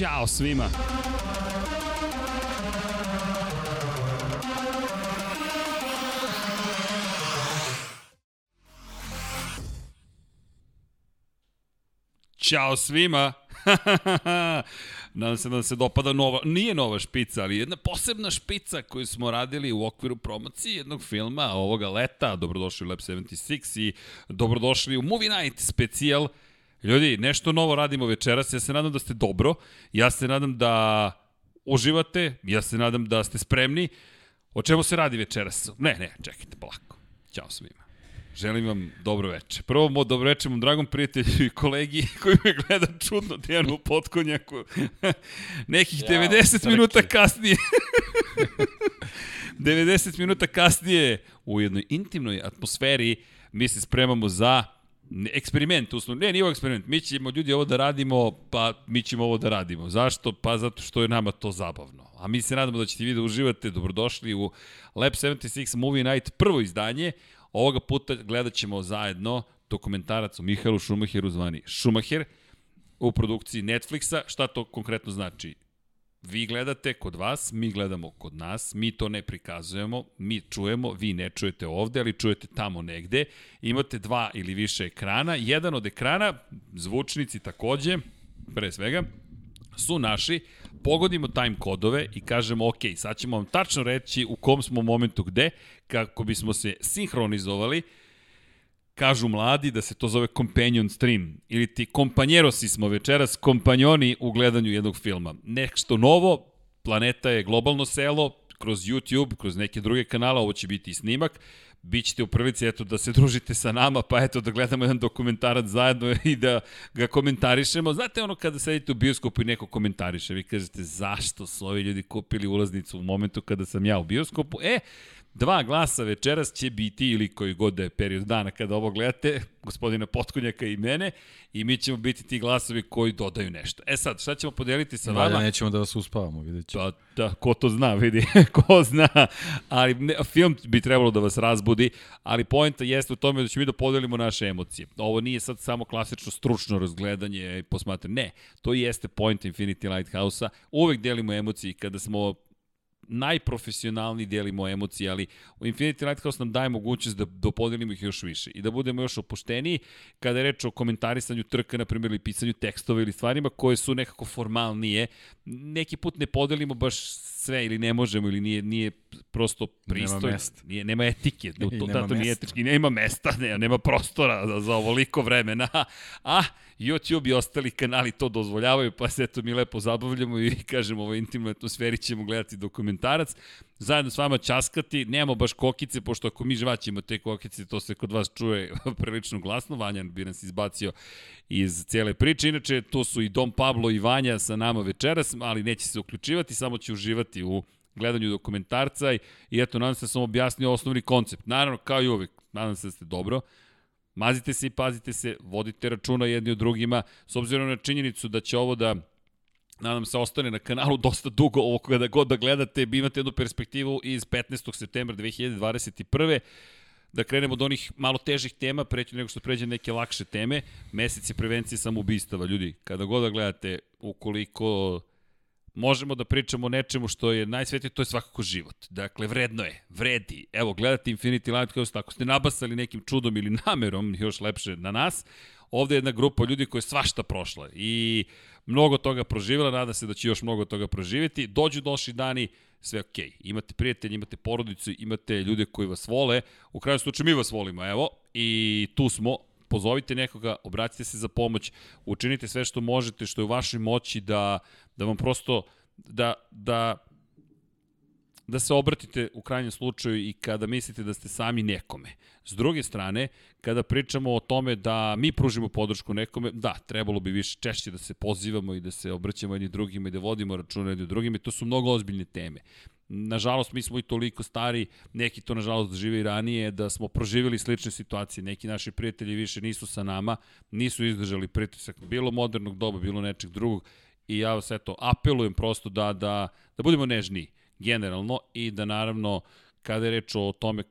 Ćao svima. Ćao svima. Nadam se da se dopada nova, nije nova špica, ali jedna posebna špica koju smo radili u okviru promocije jednog filma ovoga leta. Dobrodošli u Lab 76 i dobrodošli u Movie Night specijal. Ljudi, nešto novo radimo večeras, ja se nadam da ste dobro, ja se nadam da uživate, ja se nadam da ste spremni. O čemu se radi večeras? Ne, ne, čekajte, polako. Ćao svima. Želim vam dobro veče. Prvo, mo dobro veče mom dragom prijatelju i kolegi koji me gleda čudno Dejanu Potkonjaku. Nekih ja, 90 srki. minuta kasnije. 90 minuta kasnije u jednoj intimnoj atmosferi mi se spremamo za eksperiment, uslovno, ne, nije eksperiment, mi ćemo ljudi ovo da radimo, pa mi ćemo ovo da radimo. Zašto? Pa zato što je nama to zabavno. A mi se nadamo da ćete vi da uživate, dobrodošli u Lab 76 Movie Night, prvo izdanje. Ovoga puta gledat ćemo zajedno dokumentarac o Mihajlu Šumacheru zvani Šumacher u produkciji Netflixa. Šta to konkretno znači? Vi gledate kod vas, mi gledamo kod nas, mi to ne prikazujemo, mi čujemo, vi ne čujete ovde, ali čujete tamo negde. Imate dva ili više ekrana. Jedan od ekrana, zvučnici takođe, pre svega, su naši, pogodimo time kodove i kažemo ok, sad ćemo vam tačno reći u kom smo momentu gde, kako bismo se sinhronizovali, kažu mladi da se to zove companion stream ili ti kompanjerosi smo večeras kompanjoni u gledanju jednog filma. Nešto novo, planeta je globalno selo, kroz YouTube, kroz neke druge kanale, ovo će biti i snimak, bit ćete u prilici eto, da se družite sa nama, pa eto da gledamo jedan dokumentarac zajedno i da ga komentarišemo. Znate ono kada sedite u bioskopu i neko komentariše, vi kažete zašto su ovi ljudi kupili ulaznicu u momentu kada sam ja u bioskopu? E, Dva glasa večeras će biti, ili koji god da je period dana kada ovo gledate, gospodina Potkonjaka i mene, i mi ćemo biti ti glasovi koji dodaju nešto. E sad, šta ćemo podeliti sa vama? Valja, nećemo da vas uspavamo, vidjet ćemo. Pa, da, ko to zna, vidi, ko zna. Ali ne, film bi trebalo da vas razbudi, ali poenta jeste u tome da ćemo mi da podelimo naše emocije. Ovo nije sad samo klasično stručno razgledanje i posmatranje. Ne, to jeste point Infinity Lighthouse-a. Uvek delimo emocije kada smo najprofesionalniji delimo emocije, ali u Infinity Lighthouse nam daje mogućnost da dopodelimo ih još više i da budemo još opušteniji kada je reč o komentarisanju trka, na primjer, ili pisanju tekstova ili stvarima koje su nekako formalnije. Neki put ne podelimo baš sve ili ne možemo ili nije, nije prosto pristojno. Nema mesta. Nije, nema etike. to, nema to nije etički. Nema mesta, ne, nema prostora za, za ovoliko vremena. A YouTube i ostali kanali to dozvoljavaju, pa se eto mi lepo zabavljamo i kažemo ovo intimnoj atmosferi ćemo gledati dokumentarac. Zajedno s vama časkati, nemamo baš kokice, pošto ako mi žvaćemo te kokice, to se kod vas čuje prilično glasno. Vanjan bi nas izbacio iz cijele priče. Inače, to su i Dom Pablo i Vanja sa nama večeras, ali neće se uključivati, samo će uživati u gledanju dokumentarca i, i eto, nadam se da sam objasnio osnovni koncept. Naravno, kao i uvek, nadam se da ste dobro. Mazite se i pazite se, vodite računa jedni od drugima, s obzirom na činjenicu da će ovo da nadam se ostane na kanalu dosta dugo, ovo kada god da gledate, imate jednu perspektivu iz 15. septembra 2021 da krenemo od onih malo težih tema, preći nego što pređe neke lakše teme. Mesec je prevencije samoubistava, ljudi. Kada god da gledate, ukoliko možemo da pričamo o nečemu što je najsvetije, to je svakako život. Dakle, vredno je, vredi. Evo, gledate Infinity Lighthouse, ako ste nabasali nekim čudom ili namerom, još lepše na nas, ovde je jedna grupa ljudi koja je svašta prošla i mnogo toga proživjela, nada se da će još mnogo toga proživjeti. Dođu došli dani, sve. Okay. Imate prijatelje, imate porodicu, imate ljude koji vas vole. U kraju slučaju mi vas volimo, evo. I tu smo, pozovite nekoga, obratite se za pomoć, učinite sve što možete, što je u vašoj moći da, da vam prosto, da, da, da se obratite u krajnjem slučaju i kada mislite da ste sami nekome. S druge strane, kada pričamo o tome da mi pružimo podršku nekome, da, trebalo bi više češće da se pozivamo i da se obraćamo jedni drugima i da vodimo računa jedni drugima i to su mnogo ozbiljne teme. Nažalost, mi smo i toliko stari, neki to nažalost žive i ranije, da smo proživjeli slične situacije. Neki naši prijatelji više nisu sa nama, nisu izdržali pritisak bilo modernog doba, bilo nečeg drugog i ja vas eto apelujem prosto da, da, da budemo nežniji generalno i da naravno kada je reč o tome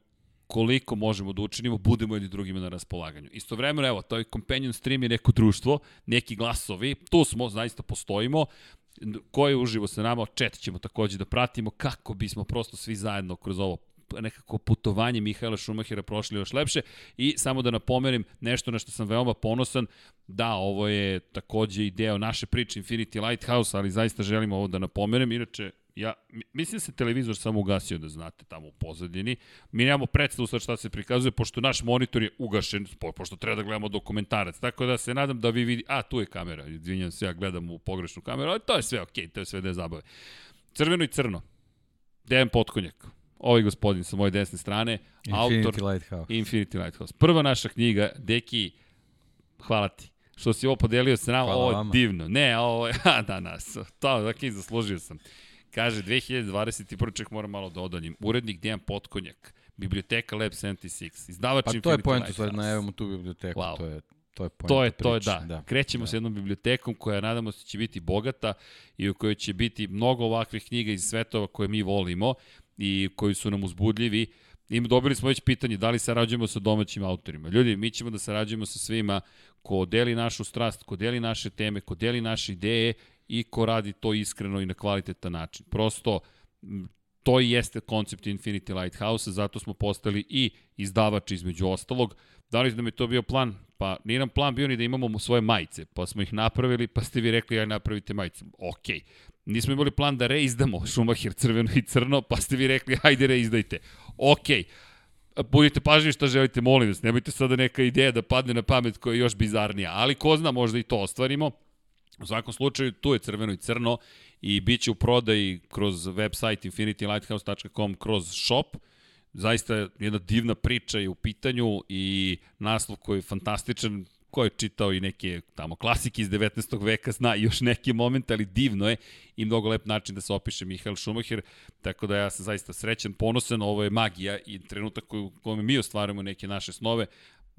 koliko možemo da učinimo, budemo jedni drugima na raspolaganju. Istovremeno, evo, to je companion stream je neko društvo, neki glasovi, tu smo, zaista postojimo, ko je uživo sa nama, chat ćemo takođe da pratimo kako bismo prosto svi zajedno kroz ovo nekako putovanje Mihaela Šumahira prošli još lepše i samo da napomenem nešto na što sam veoma ponosan, da, ovo je takođe i deo naše priče Infinity Lighthouse, ali zaista želim ovo da napomenem, inače Ja, mislim da se televizor samo ugasio, da znate, tamo u pozadini. Mi nemamo predstavu sad šta se prikazuje, pošto naš monitor je ugašen, pošto treba da gledamo dokumentarac. Tako da se nadam da vi vidi... A, tu je kamera, izvinjam se, ja gledam u pogrešnu kameru, ali to je sve okej, okay, to je sve da je zabave. Crveno i crno. Dejan Potkonjak. Ovaj gospodin sa moje desne strane. Infinity autor, Lighthouse. Infinity Lighthouse. Prva naša knjiga, Deki, hvala ti što si ovo podelio sa nama, ovo je divno. Ne, ovo je, a, da, nas, to, dakle, zaslužio sam. Kaže, 2021. ček moram malo da odaljim. Urednik Dejan Potkonjak, biblioteka Lab 76, izdavač Pa to je point, u stvari najavimo tu biblioteku, wow. to je to je to je, to je, da. da. Krećemo da. s jednom bibliotekom koja nadamo se će biti bogata i u kojoj će biti mnogo ovakvih knjiga iz svetova koje mi volimo i koji su nam uzbudljivi. I dobili smo već pitanje da li sarađujemo sa domaćim autorima. Ljudi, mi ćemo da sarađujemo sa svima ko deli našu strast, ko deli naše teme, ko deli naše ideje i ko radi to iskreno i na kvalitetan način. Prosto, to i jeste koncept Infinity Lighthouse, zato smo postali i izdavač između ostalog. Da li nam je to bio plan? Pa nije nam plan bio ni da imamo svoje majice, pa smo ih napravili, pa ste vi rekli aj napravite majice. Okej. Nismo imali plan da reizdamo Schumacher crveno i crno, pa ste vi rekli ajde reizdajte. Okej. Okay. Budite pažljivi šta želite, molim vas, nemojte sada neka ideja da padne na pamet koja je još bizarnija, ali ko zna, možda i to ostvarimo. U svakom slučaju, tu je crveno i crno i bit će u prodaji kroz website infinitylighthouse.com kroz shop. Zaista jedna divna priča je u pitanju i naslov koji je fantastičan, ko je čitao i neke tamo klasike iz 19. veka, zna još neki moment, ali divno je i mnogo lep način da se opiše Mihael Schumacher, tako da ja sam zaista srećan, ponosan, ovo je magija i trenutak u kojem mi ostvarujemo neke naše snove,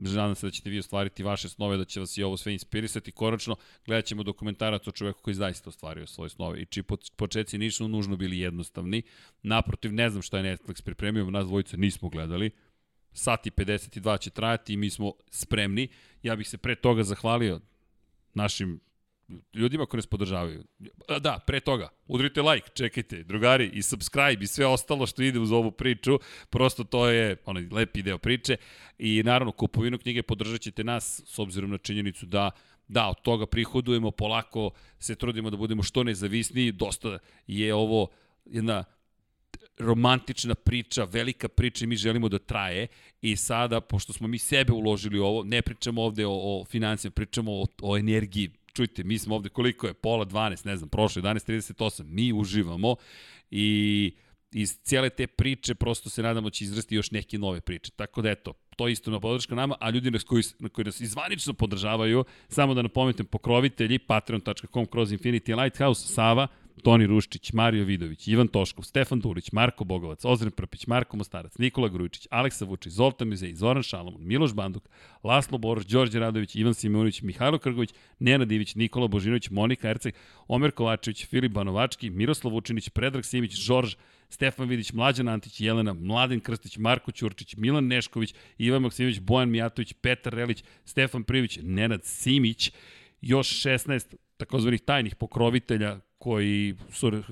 Nadam se da ćete vi ostvariti vaše snove, da će vas i ovo sve inspirisati. Konačno, gledat ćemo dokumentarac o čoveku koji zaista ostvario svoje snove i čiji početci nisu nužno bili jednostavni. Naprotiv, ne znam šta je Netflix pripremio, nas dvojica nismo gledali. Sati 52 će trajati i mi smo spremni. Ja bih se pre toga zahvalio našim ljudima koji nas podržavaju. Da, pre toga, udrite like, čekajte, drugari, i subscribe i sve ostalo što ide uz ovu priču, prosto to je onaj lepi deo priče i naravno kupovinu knjige podržat ćete nas s obzirom na činjenicu da da, od toga prihodujemo, polako se trudimo da budemo što nezavisniji, dosta je ovo jedna romantična priča, velika priča i mi želimo da traje. I sada, pošto smo mi sebe uložili u ovo, ne pričamo ovde o, o financijama, pričamo o, o energiji, čujte, mi smo ovde koliko je, pola 12, ne znam, prošlo 11.38, mi uživamo i iz cijele te priče prosto se nadamo da će izrasti još neke nove priče. Tako da eto, to isto na podrška nama, a ljudi na koji, na koji nas izvanično podržavaju, samo da napomenutem pokrovitelji, patreon.com kroz Infinity Lighthouse, Sava, Toni Ruščić, Mario Vidović, Ivan Toškov, Stefan Dulić, Marko Bogovac, Ozren Prpić, Marko Mostarac, Nikola Grujičić, Aleksa Vučić, Zoltan Mizej, Zoran Šalomon, Miloš Banduk, Laslo Boroš, Đorđe Radović, Ivan Simonović, Mihajlo Krgović, Nena Divić, Nikola Božinović, Monika Erceg, Omer Kovačević, Filip Banovački, Miroslav Vučinić, Predrag Simić, Žorž, Stefan Vidić, Mlađan Antić, Jelena, Mladen Krstić, Marko Ćurčić, Milan Nešković, Ivan Maksimović, Bojan Mijatović, Petar Relić, Stefan Privić, Nenad Simić, još 16 takozvanih tajnih pokrovitelja koji, su,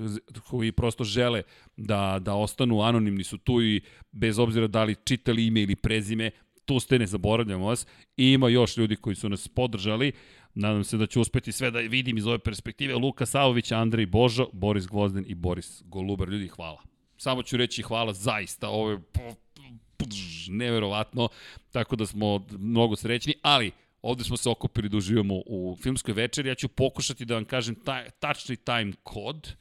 koji prosto žele da, da ostanu anonimni su tu i bez obzira da li čitali ime ili prezime, tu ste, ne zaboravljamo vas. I ima još ljudi koji su nas podržali. Nadam se da ću uspeti sve da vidim iz ove perspektive. Luka Savović, Andrej Božo, Boris Gvozden i Boris Golubar. Ljudi, hvala. Samo ću reći hvala zaista. Ovo je neverovatno. Tako da smo mnogo srećni, ali Ovde smo se okupili da uživamo u filmskoj večeri. Ja ću pokušati da vam kažem taj, tačni time kod.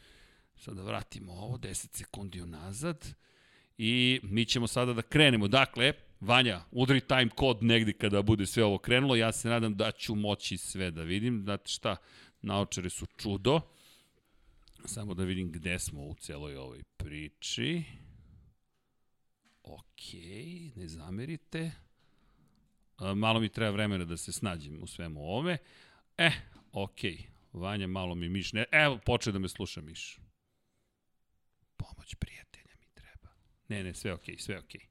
Sada da vratimo ovo, 10 sekundi unazad. I mi ćemo sada da krenemo. Dakle, Vanja, udri time kod negde kada bude sve ovo krenulo. Ja se nadam da ću moći sve da vidim. Znate šta, naočare su čudo. Samo da vidim gde smo u celoj ovoj priči. Okej, ne zamerite. Malo mi treba vremena da se snađem u svemu ove. E, okej. Okay. Vanja, malo mi miš ne... Evo, počeo da me sluša miš. Pomoć prijatelja mi treba. Ne, ne, sve okej, okay, sve okej. Okay.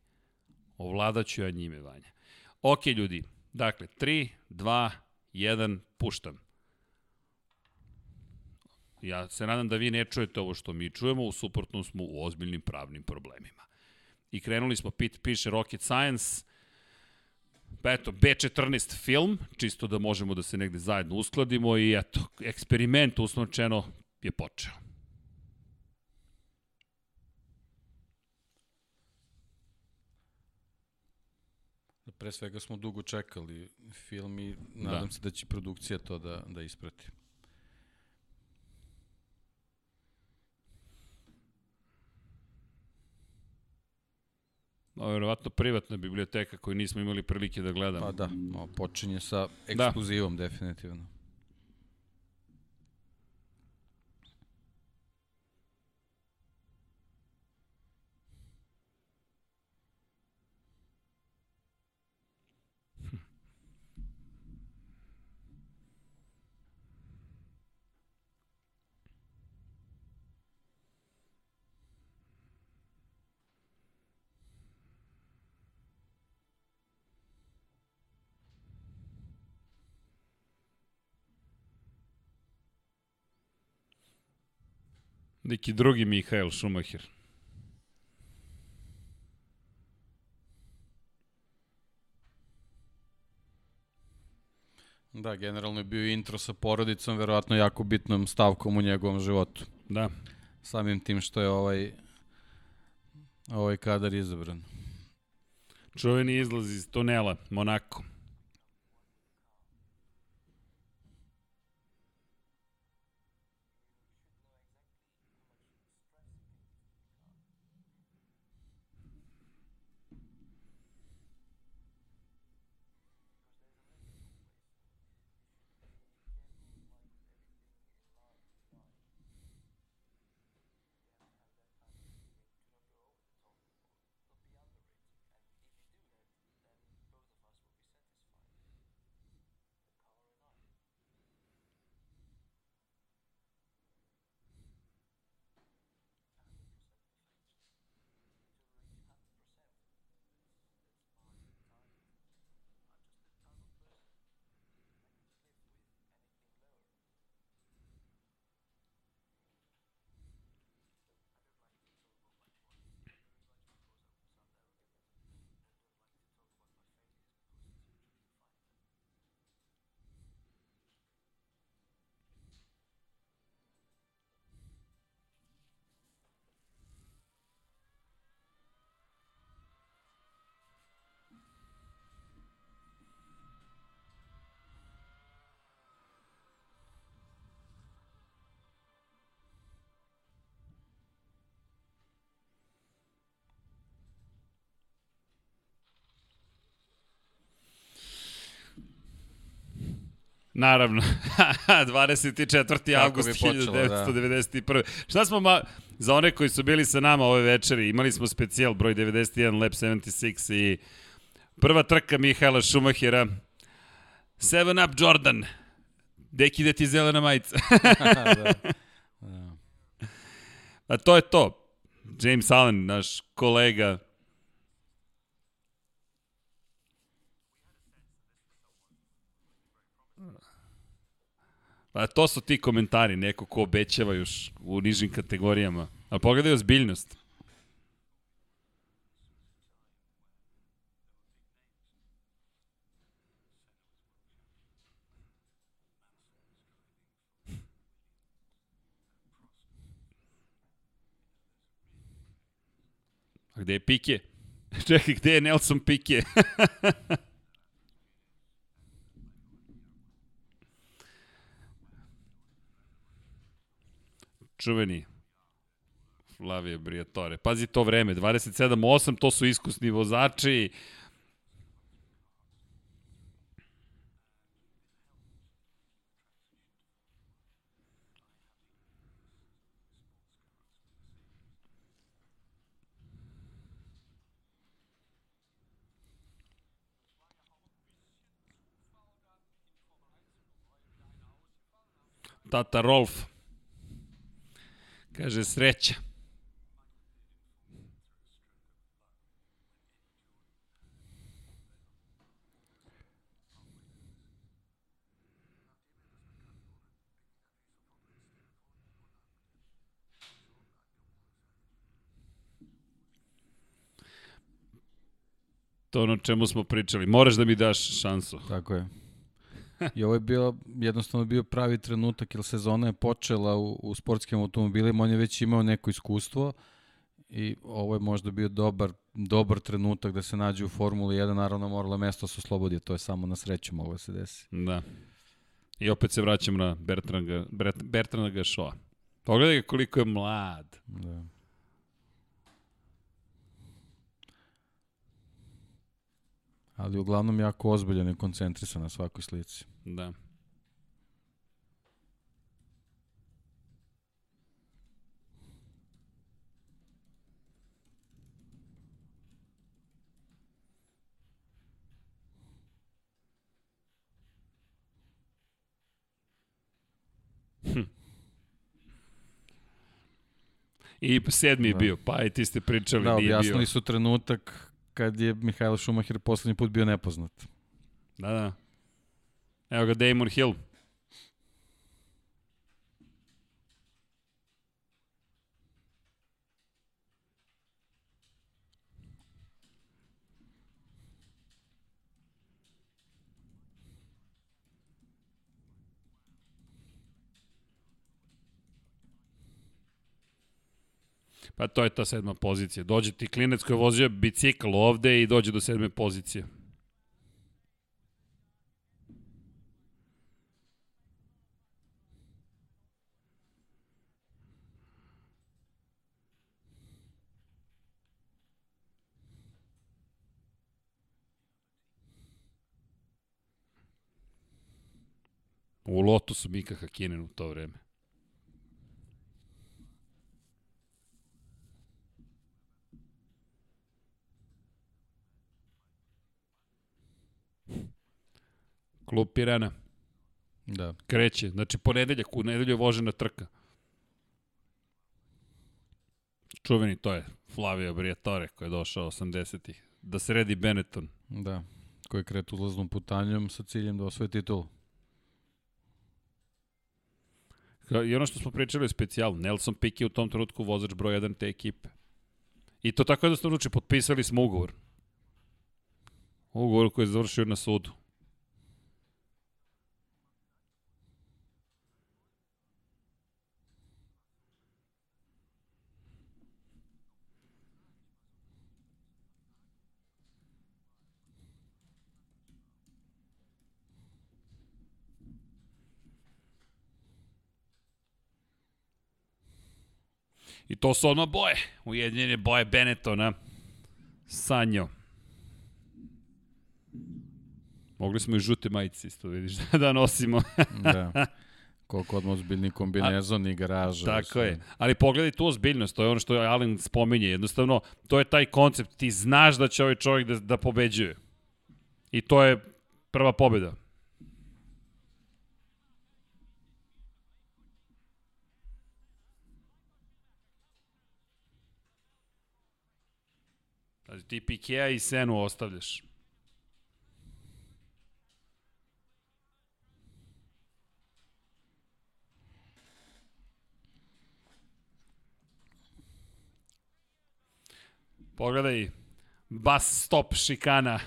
Ovladaću ja njime, Vanja. Okej, ljudi. Dakle, 3, 2, 1, puštam. Ja se nadam da vi ne čujete ovo što mi čujemo, u suprotnom smo u ozbiljnim pravnim problemima. I krenuli smo, pit, piše Rocket Science, eto, B14 film, čisto da možemo da se negde zajedno uskladimo i eto, eksperiment uslovčeno je počeo. Pre svega smo dugo čekali film i nadam da. se da će produkcija to da, da isprati. Ovo je verovatno privatna biblioteka koju nismo imali prilike da gledamo. Pa da, no, počinje sa ekskluzivom da. definitivno. Neki drugi Mihael Schumacher. Da, generalno je bio intro sa porodicom, verovatno jako bitnom stavkom u njegovom životu. Da. Samim tim što je ovaj ovaj kadar izabran. Čuveni izlaz iz tunela, Monako. Naravno. 24. august 1991. Da. Šta smo ma... Za one koji su bili sa nama ove večeri, imali smo specijal broj 91, Lab 76 i prva trka Mihaela Šumahira. Seven Up Jordan. Deki da ti zelena majica. da, da. A to je to. James Allen, naš kolega, Pa to su ti komentari, neko ko obećava još u nižim kategorijama. A pogledaj ozbiljnost. A gde je Pike? Čekaj, gde je Nelson Pike? čuveni Flavije Briatore. Pazi to vreme, 27-8, to su iskusni vozači. Tata Rolf. Kaže, sreća. To ono čemu smo pričali. Moraš da mi daš šansu. Tako je. I ovo je bilo, jednostavno bio pravi trenutak, jer sezona je počela u, u sportskim automobilima, on je već imao neko iskustvo i ovo je možda bio dobar, dobar trenutak da se nađe u Formuli 1, naravno moralo mesto da se oslobodi, to je samo na sreću moglo da se desi. Da. I opet se vraćam na Bertranda, Bertranda Gašoa. Pogledaj ga koliko je mlad. Da. Ali uglavnom jako ozbiljan i koncentrisan na svakoj slici. Da. Hm. I sedmi je da. bio, pa i ti ste pričali, da, nije bio. Da, objasnili su trenutak kad je Mihajlo Schumacher poslednji put bio nepoznat. Da, da. Evo ga Damon Hill. Pa to je ta sedma pozicija. Dođe ti klinec koji je vozio bicikl ovde i dođe do sedme pozicije. U Lotusu Mika Hakinen u to vreme. Klub Pirana. Da. Kreće. Znači, ponedeljak, u nedelju je vožena trka. Čuveni to je Flavio Briatore koji je došao 80-ih. Da sredi Benetton. Da. Koji je kretu ulaznom putanjom sa ciljem da osvoje titul. I ono što smo pričali je specijal. Nelson Piquet u tom trenutku vozač broj 1 te ekipe. I to tako jednostavno uči. Potpisali smo ugovor. Ugovor koji je završio na sudu. I to su ono boje. Ujedinjene boje Benettona. Sanjo. Mogli smo i žute majice isto, vidiš, da nosimo. da. Koliko odmah ozbiljni kombinezon i garaža. Tako je. Ali pogledaj tu ozbiljnost, to je ono što je Alen spominje. Jednostavno, to je taj koncept. Ti znaš da će ovaj čovjek da, da pobeđuje. I to je prva pobeda. Znači, ti Pikea i Senu ostavljaš. Pogledaj, bus stop šikana.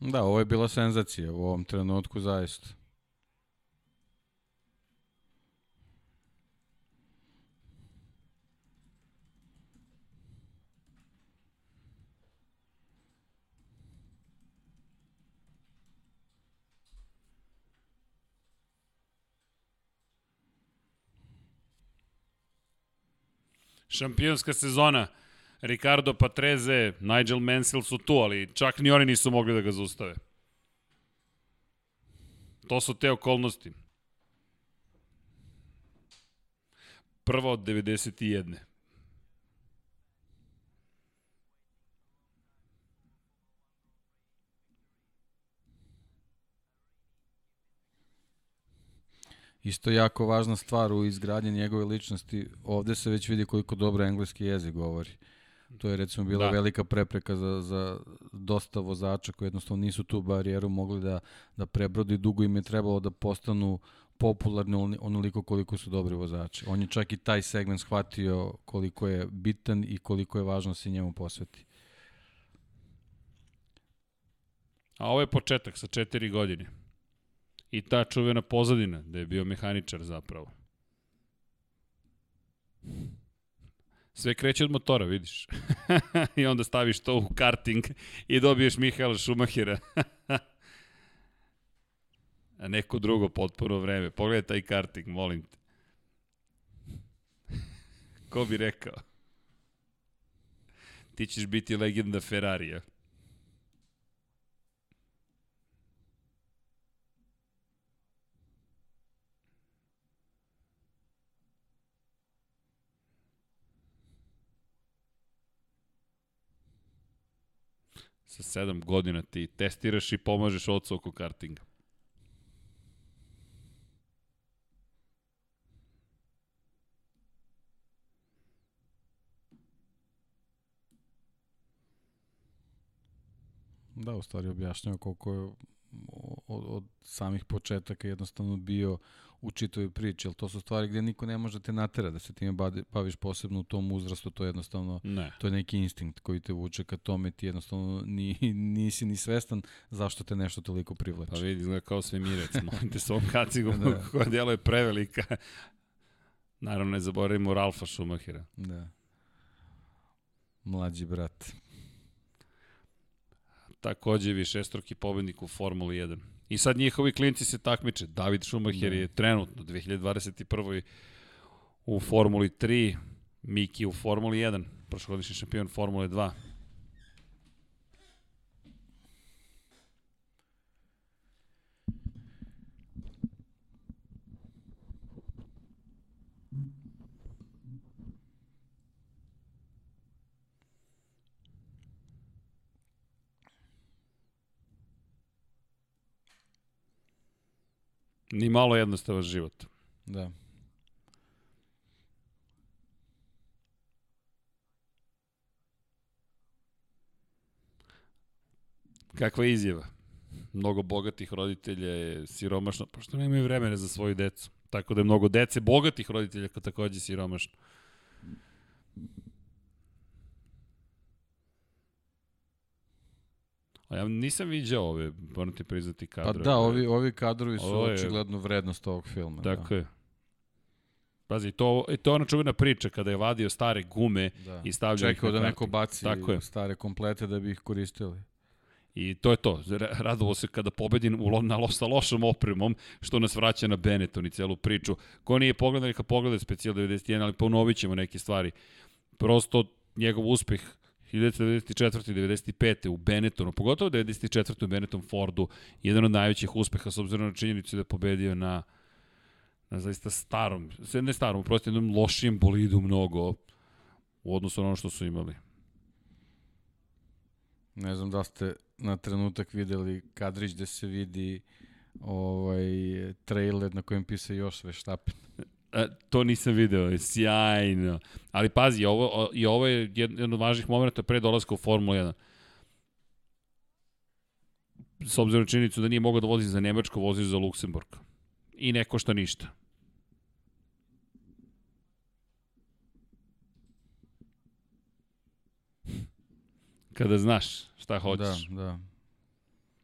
da, ovo je bila senzacija u ovom trenutku zaista. Šampionska sezona. Ricardo Patreze, Nigel Mansell su tu, ali čak ni oni nisu mogli da ga zaustave. To su te okolnosti. Prva od 91. Isto jako važna stvar u izgradnji njegove ličnosti, ovde se već vidi koliko dobro engleski jezik govori. To je recimo bila da. velika prepreka za, za dosta vozača koji jednostavno nisu tu barijeru mogli da, da prebrodi. Dugo im je trebalo da postanu popularni onoliko koliko su dobri vozači. On je čak i taj segment shvatio koliko je bitan i koliko je važno da se njemu posveti. A ovo je početak sa četiri godine. I ta čuvena pozadina, da je bio mehaničar zapravo. Sve kreće od motora, vidiš. I onda staviš to u karting i dobiješ Mihaela Šumahira. A neko drugo potpuno vreme. Pogledaj taj karting, molim te. Ko bi rekao? Ti ćeš biti legenda Ferrarija. Sa sedam godina ti testiraš i pomažeš ocu oko kartinga. Da, u stvari objašnjava koliko je od, od samih početaka jednostavno bio u čitoj priči, ali to su stvari gde niko ne može da te natera da se time baviš posebno u tom uzrastu, to je jednostavno, ne. to je neki instinkt koji te vuče ka tome, ti jednostavno ni, nisi ni svestan zašto te nešto toliko privlači. Pa vidi, izgleda kao svemirec, molim te s ovom kacigom da. koja djelo je prevelika. Naravno, ne zaboravimo Ralfa Schumachera. Da. Mlađi brat takođe višestruki pobednik u Formuli 1. I sad njihovi klinci se takmiče. David Schumacher je trenutno 2021. u Formuli 3, Miki u Formuli 1, prošlogodišnji šampion Formule 2. Ni malo jednostavan život. Da. Kakva izjava? Mnogo bogatih roditelja je siromašno, pošto nemaju vremena za svoju decu. Tako da je mnogo dece bogatih roditelja kao takođe siromašno. A ja nisam viđao ove, moram ti priznati kadrove. Pa da, ovi, ovi kadrovi su je, očigledno vrednost ovog filma. Tako da. je. Pazi, to, to je ona čuvena priča kada je vadio stare gume da. i stavljao Čekao da neko baci Tako je. stare komplete da bi ih koristili. I to je to. Radovo se kada pobedi u, na, sa lošom opremom, što nas vraća na Benetton i celu priču. Ko nije pogledao, neka pogleda specijal 91, ali ponovit ćemo neke stvari. Prosto njegov uspeh 1994. 95. u Benettonu, pogotovo 94. u Benetton Fordu, jedan od najvećih uspeha s obzirom na činjenicu da je pobedio na, na zaista starom, ne starom, prosto jednom lošijem bolidu mnogo u odnosu na ono što su imali. Ne znam da ste na trenutak videli kadrić gde se vidi ovaj trailer na kojem pisa još Veštapen. E, to nisam video, sjajno. Ali pazi, ovo, i ovo je jedan od važnih momenta pre dolaska u Formulu 1. S obzirom na činjenicu da nije mogao da vozi za Nemačko, vozi za Luksemburg. I ne košta ništa. Kada znaš šta hoćeš. Da, da.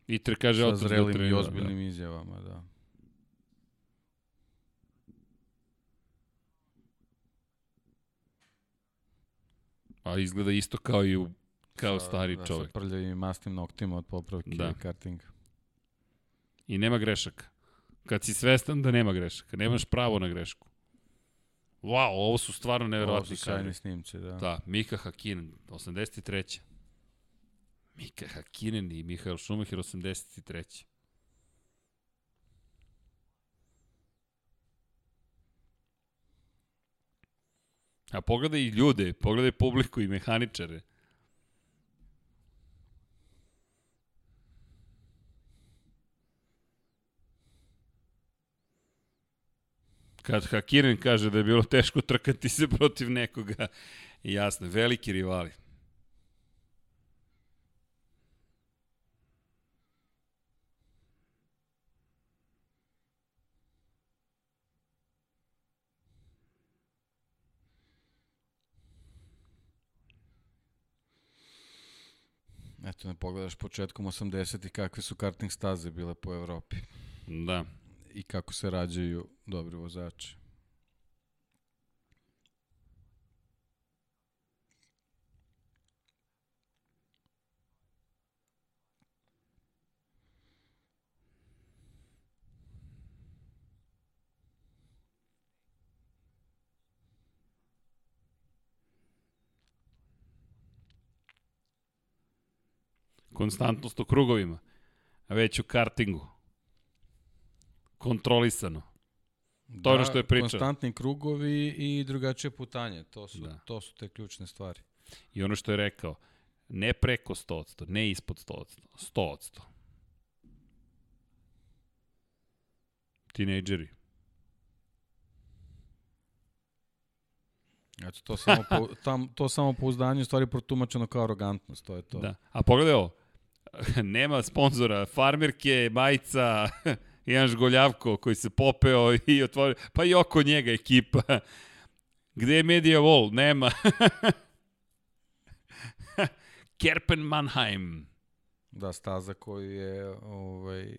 I kaže Sa zrelim i ozbiljnim da. izjavama, da. A izgleda isto kao i u, kao sa, stari da, čovjek. Sa prljavim masnim noktima od popravke da. i kartinga. I nema grešaka. Kad si svestan da nema grešaka, nemaš pravo na grešku. Wow, ovo su stvarno neverovatni Ovo su sjajni snimci, da. Da, Mika Hakinen, 83. Mika Hakinen i Mihael Schumacher, 83. A pogledaj i ljude, pogledaj publiku i mehaničare. Kad Hakiren kaže da je bilo teško trkati se protiv nekoga, jasno, veliki rivali. Eto, ne pogledaš početkom 80-ih kakve su karting staze bile po Evropi Da. i kako se rađaju dobri vozači. Konstantnost u krugovima. Već u kartingu. Kontrolisano. To je ono što je pričao. Konstantni krugovi i drugačije putanje, to su, Da. to su te ključne stvari. I ono što je rekao, ne preko 100%, ne ispod 100%, 100%. Tinejdžeri. Eto, to samo, po, tam, to samo pouzdanje je u stvari protumačeno kao arogantnost, to je to. Da. A pogledaj ovo, nema sponzora, farmerke, majica, jedan žgoljavko koji se popeo i otvorio, pa i oko njega ekipa. Gde je Media Wall? Nema. Kerpen Mannheim. Da, staza koju je ovaj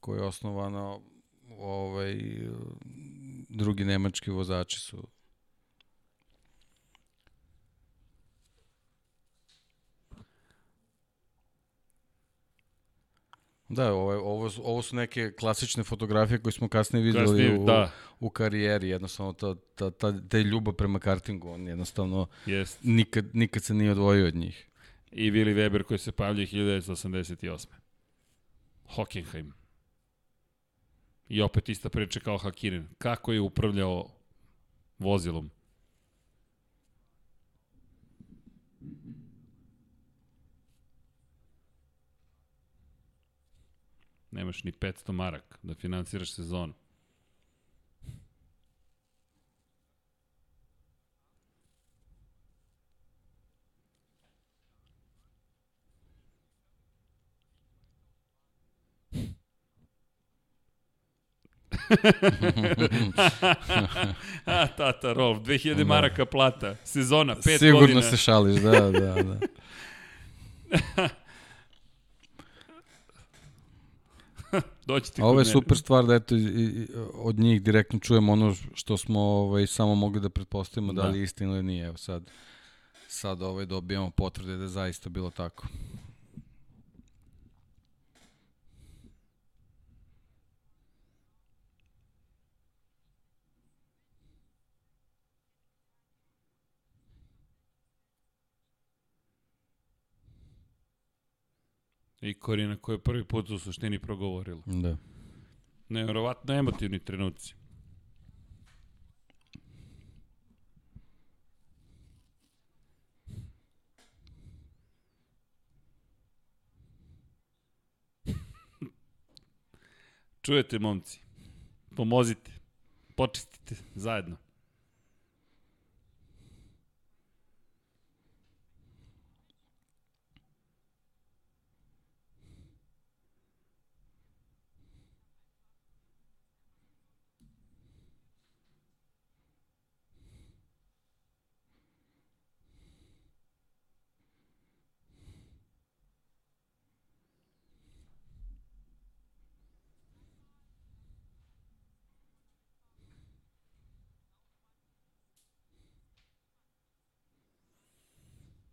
koja je osnovana ovaj drugi nemački vozači su Da, ovo, je- ovo, su- ovo su neke klasične fotografije koje smo kasnije videli Kasnije, u, da. u karijeri. Jednostavno, ta, ta, ta, ta ljubav prema kartingu, on jednostavno Jest. nikad, nikad se nije odvojio od njih. I Willy Weber koji se pavljaju 1988. Hockenheim. I opet ista priča kao Hakinen. Kako je upravljao vozilom? Nemaš ni 500 marak da finansiraš sezonu. A, tata, Rolf, 2000 Da. maraka plata, sezona, 5 Sigurno godina. se šališ, da, da, da. Doći ti A ovo je mene. super stvar da eto, i- i- od njih direktno čujemo ono što smo ovaj, samo mogli da pretpostavimo da, Da. li je istina ili nije. Evo sad, sad ovaj, dobijamo potvrde da je zaista bilo tako. I Korina koja je prvi put u suštini progovorila. Da. Nevjerovatno emotivni trenuci. Čujete, momci? Pomozite. Počistite zajedno.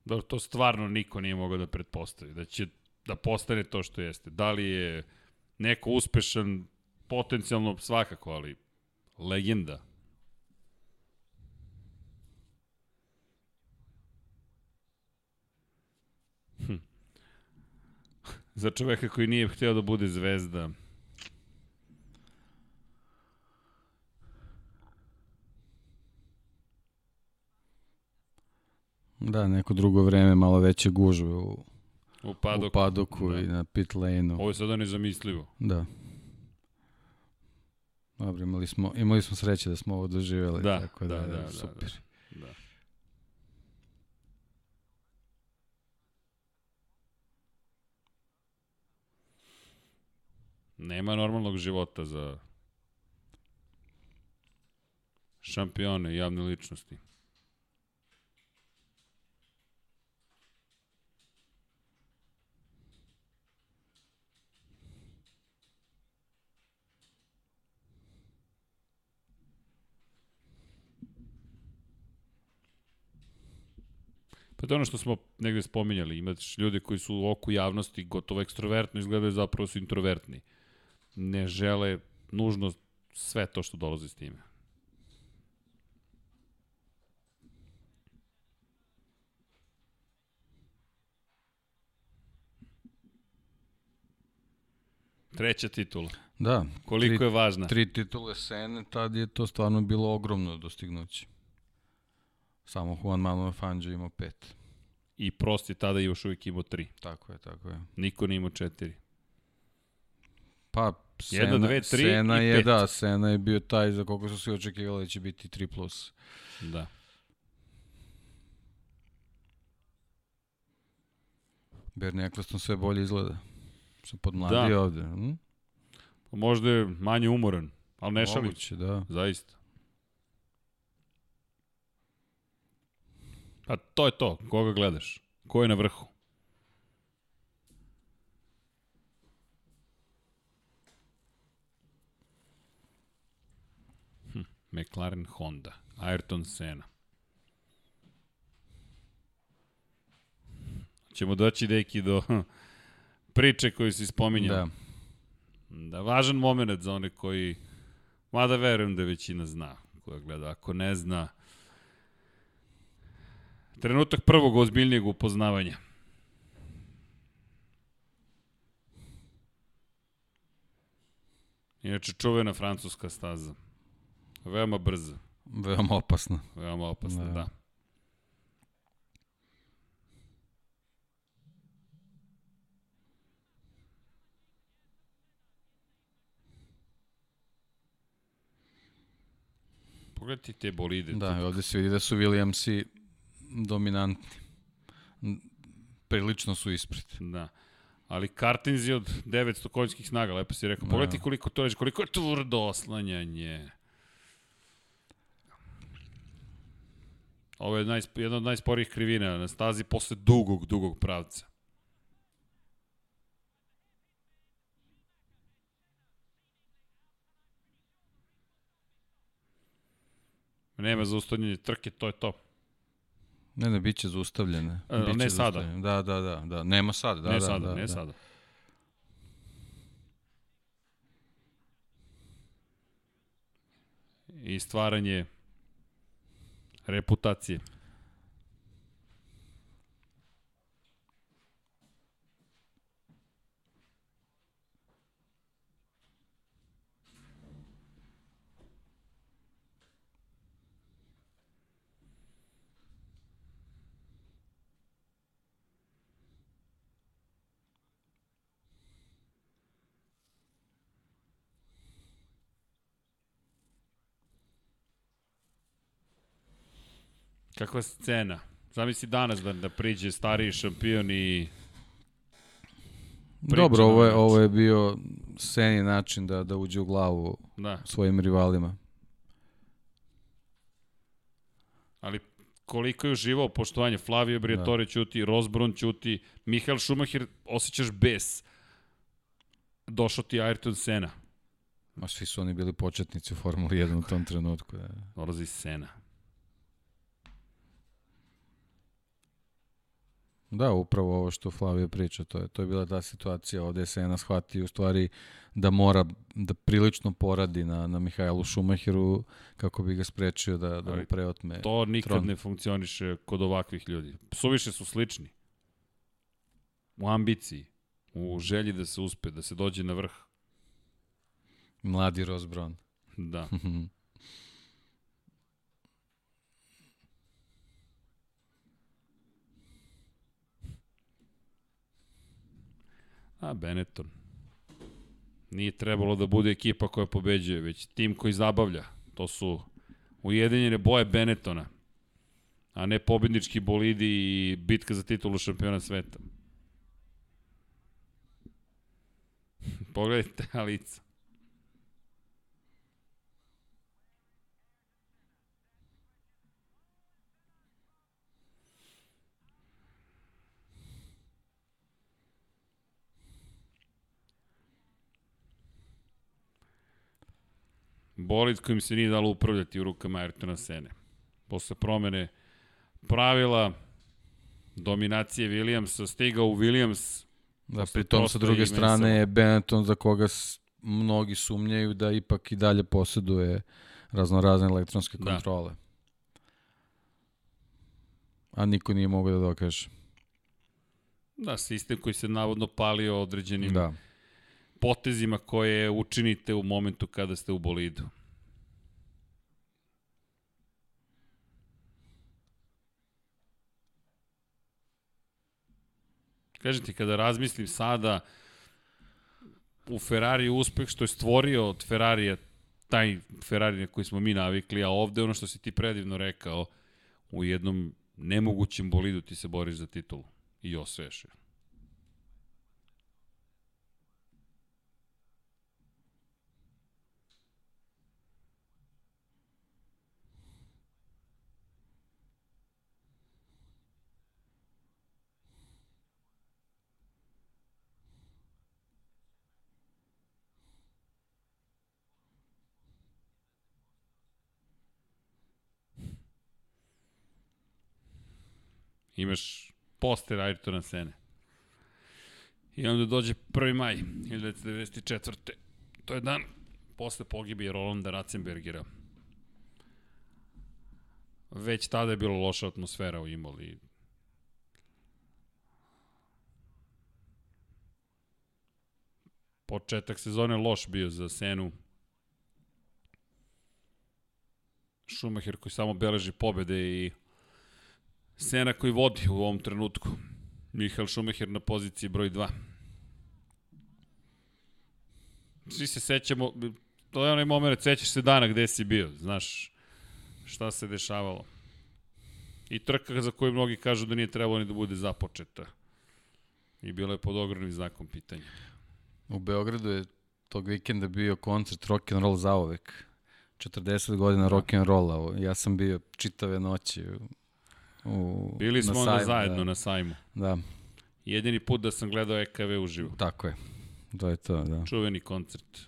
Da to stvarno niko nije mogao da pretpostavi. Da će da postane to što jeste. Da li je neko uspešan, potencijalno svakako, ali legenda. Hm. Za čoveka koji nije hteo da bude zvezda. Da, neko drugo vreme, malo veće gužve u, U u padoku. padoku Da. i na pit lane-u. Ovo je sada nezamislivo. Da. Dobro, imali smo, imali smo sreće da smo ovo doživjeli. Da, tako da, da, da, da, super. Da. Nema normalnog života za šampione i javne ličnosti. Pa to je ono što smo negde spominjali, imaš ljude koji su u oku javnosti gotovo ekstrovertno izgledaju, zapravo su introvertni. Ne žele nužno sve to što dolazi s time. Treća titula. Da. Koliko tri, je važna? Tri titule Sene, tad je to stvarno bilo ogromno dostignuće. Samo Juan Manuel Fangio imao pet. I Prost je tada još uvijek imao tri. Tako je, tako je. Niko nije imao četiri. Pa, Sena, Jedna, dve, tri Sena i je, pet. da, Sena je bio taj za koga su svi očekivali da će biti 3+. Plus. Da. Bernie Eccleston sve bolje izgleda. Sam podmladio Da. ovde. Hm? Možda je manje umoran, ali ne šalim. Moguće, da. Zaista. Pa to je to. Koga gledaš? Ko je na vrhu? Hm, McLaren Honda. Ayrton Senna. Ćemo doći, deki, do priče koju si spominjao. Da. Da, važan moment za one koji, mada verujem da većina zna koja gleda. Ako ne zna, trenutak prvog ozbiljnijeg upoznavanja. Inače, čuvena francuska staza. Veoma brza, Veoma opasno. veoma opasna, da. Da. da. Pogledajte te bolide. Da, ovde se vidi da su Williamsi dominantni. Prilično su ispred. Da. Ali kartinzi od 900 konjskih snaga, lepo si rekao. Pogledajte Da. koliko to reći, koliko je tvrdo oslanjanje. Ovo je najsp, jedna od najsporijih krivina na stazi posle dugog, dugog pravca. Nema zaustavljanja trke, to je to. Ne, ne, bit će zaustavljene. E, Biće ne sada. Da, da, da, da. Nema sad, da, ne da, sada, da, ne da. sada. I stvaranje reputacije. Kakva scena? Zamisli danas da, da priđe stariji šampion i priča Dobro, ovo je, ovo je bio Seni način da, da uđe u glavu da, svojim rivalima. ali koliko je uživao poštovanje Flavio Briatore da. ćuti, Rosbron ćuti, Mihael Schumacher osjećaš bes. Došao ti Ayrton Senna. Ma svi su oni bili početnici u Formuli 1 u tom trenutku. Da. Dolazi Senna. Da, upravo ovo što Flavio priča, to je, to je bila ta situacija, ovde je Sena shvati u stvari da mora da prilično poradi na, na Mihajlu Šumahiru kako bi ga sprečio da, da mu preotme. To nikad tron. ne funkcioniše kod ovakvih ljudi. Suviše su slični. U ambiciji, u želji da se uspe, da se dođe na vrh. Mladi Rosbron. Da. A, Benetton. Nije trebalo da bude ekipa koja pobeđuje, već tim koji zabavlja. To su ujedinjene boje Benettona, a ne pobednički bolidi i bitka za titulu šampiona sveta. Pogledajte ta lica. Bolid kojim se nije dalo upravljati u rukama Ayrtona Sene. Posle promene pravila Dominacije Williamsa, stigao u Williams. Da, pritom sa druge strane je Benetton za koga mnogi sumnjaju da ipak i dalje posjeduje raznorazne elektronske da. kontrole. Da. A niko nije mogao da dokaže. Da, sistem koji se navodno palio određenim da. Potezima koje učinite u momentu kada ste u bolidu. Kažem ti, kada razmislim sada, u Ferrari uspeh što je stvorio od Ferrarija taj Ferrari na koji smo mi navikli, a ovde ono što si ti predivno rekao, u jednom nemogućem bolidu ti se boriš za titulu i osveješ je. Imaš poster Ayrtona Sene. I onda dođe 1. maj 1994. To je dan posle pogibije Rolanda Ratzenbergera. Već tada je bilo loša atmosfera u Imoli. Početak sezone loš bio za Senu. Schumacher koji samo beleži pobede i Sena koji vodi u ovom trenutku. Mihael Schumacher na poziciji broj 2. Svi se sećamo, to je onaj moment, sećaš se dana gde si bio, znaš šta se dešavalo. I trka za koju mnogi kažu da nije trebalo ni da bude započeta. I bilo je pod ogromnim znakom pitanja. U Beogradu je tog vikenda bio koncert rock and roll zaovek. 40 godina da. rock and rolla. Ja sam bio čitave noći u, Bili smo onda zajedno da. na sajmu. Da. Jedini put da sam gledao EKV uživo. Tako je. To je to, da. Čuveni koncert.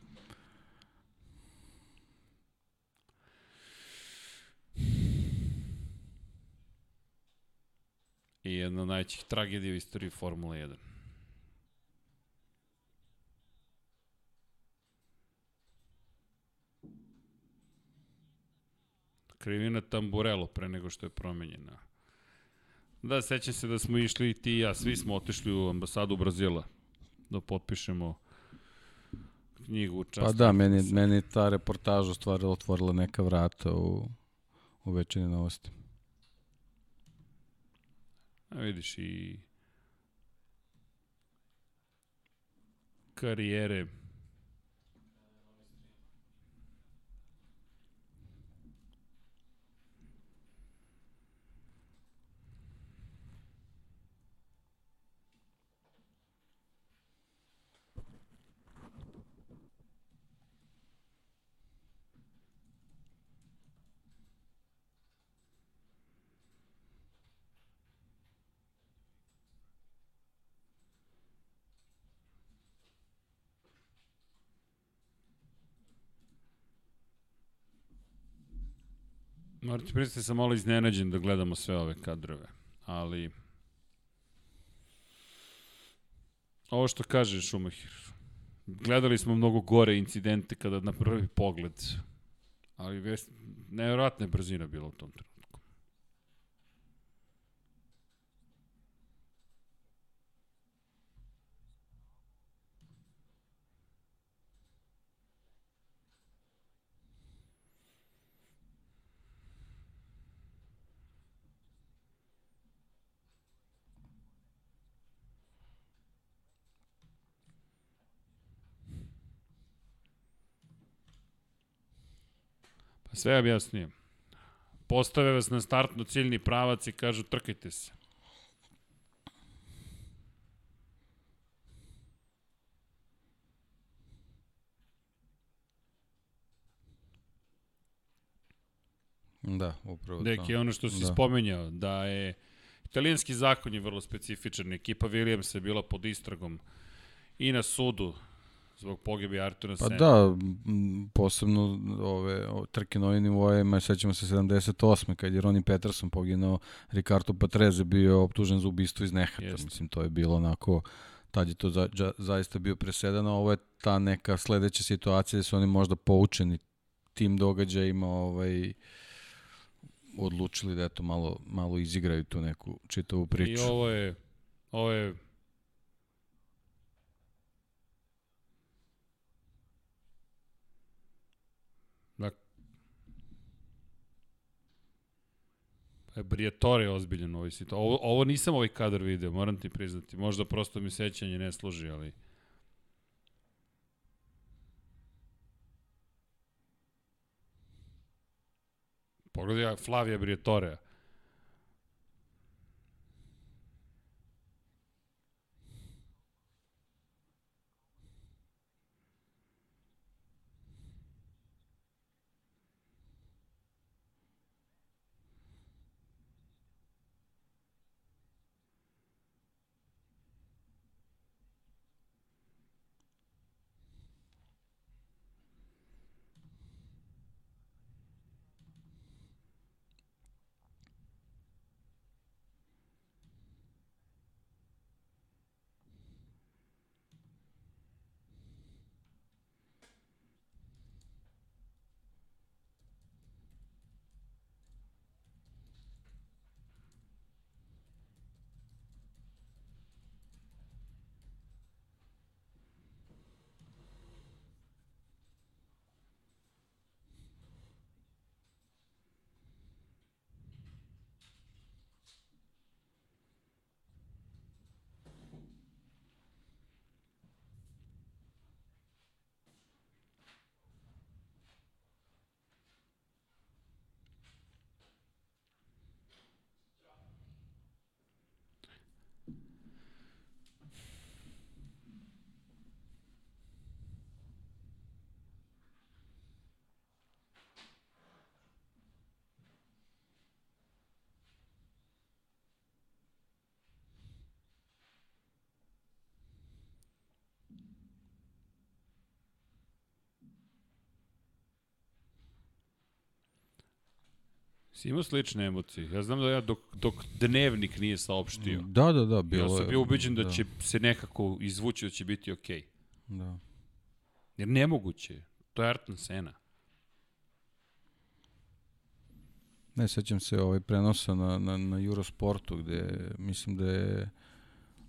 I jedna od najćih tragedija u istoriji Formula 1. Krivina Tamburello pre nego što je promenjena. Da, sećam se da smo išli ti i ja, svi smo otišli u ambasadu Brazila da potpišemo knjigu čast. Pa da, meni, meni ta reportaža stvari otvorila neka vrata u, u večerne novosti. A vidiš i karijere Moram ti pristati, sam malo iznenađen da gledamo sve ove kadrove, ali... Ovo što kaže Šumahir, gledali smo mnogo gore incidente kada na prvi pogled, ali vest, nevjerojatna je brzina bila u tom trenutku. Sve objasnijem. Postave vas na startno ciljni pravac i kažu trkajte se. Da, upravo Deki, to. Deki, ono što si da. spomenjao, da je italijanski zakon je vrlo specifičan. Ekipa Williams je bila pod istragom i na sudu zbog pogebe Artura Pa Sena. da, m, posebno ove, ove trke na ovim nivoima, sećamo se 78. kad je Ronnie Peterson poginao, Ricardo Patrese bio optužen za ubistvo iz nehata. Jeste. Mislim, to je bilo onako, tad je to za, za, zaista bio presedano, ovo je ta neka sledeća situacija da su oni možda poučeni tim događajima ovaj, odlučili da eto malo, malo izigraju tu neku čitavu priču. I ovo je, ovo je Da. Pa je Briatore ozbiljan u ovoj situaciji. Ovo, ovo nisam ovaj kadar video, moram ti priznati. Možda prosto mi sećanje ne služi, ali... Pogledaj Flavija Briatorea. Si imao slične emocije. Ja znam da ja dok, dok dnevnik nije saopštio, Da, da, da, bilo ja sam bio ubeđen da, će se nekako izvući da će biti okej. Da. Jer nemoguće je. To je Artan Sena. Ne, sećam se ovaj prenosa na, na, na Eurosportu gde mislim da je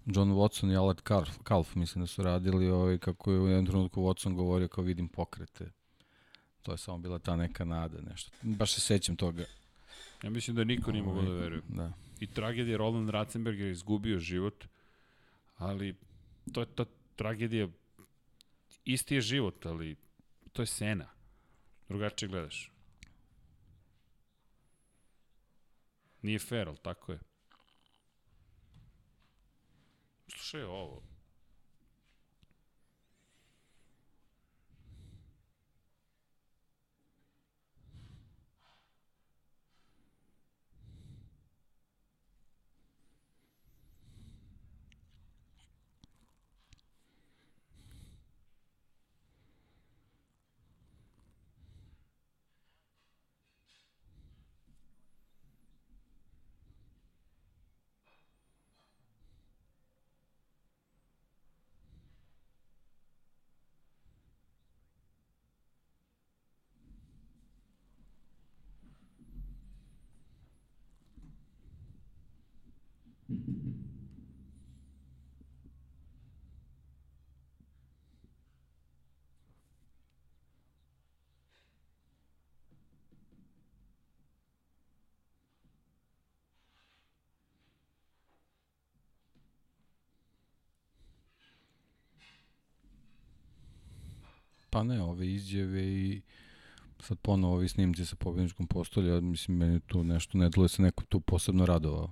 John Watson i Alad Kalf, Kalf mislim da su radili ovaj, kako je u jednom trenutku Watson govorio kao vidim pokrete. To je samo bila ta neka nada, nešto. Baš se sećam toga. Ja mislim da niko nije mogao da Ovaj, veruje. Da. I tragedija Roland Ratzenberger je izgubio život, ali to je ta tragedija, isti je život, ali to je Sena. Drugačije gledaš. Nije fair, ali tako je. Slušaj ovo. Pa ne, ove izjave i sad ponovo ovi snimci sa pobjedničkom postolja, mislim, meni tu nešto ne delo se neko tu posebno radovao.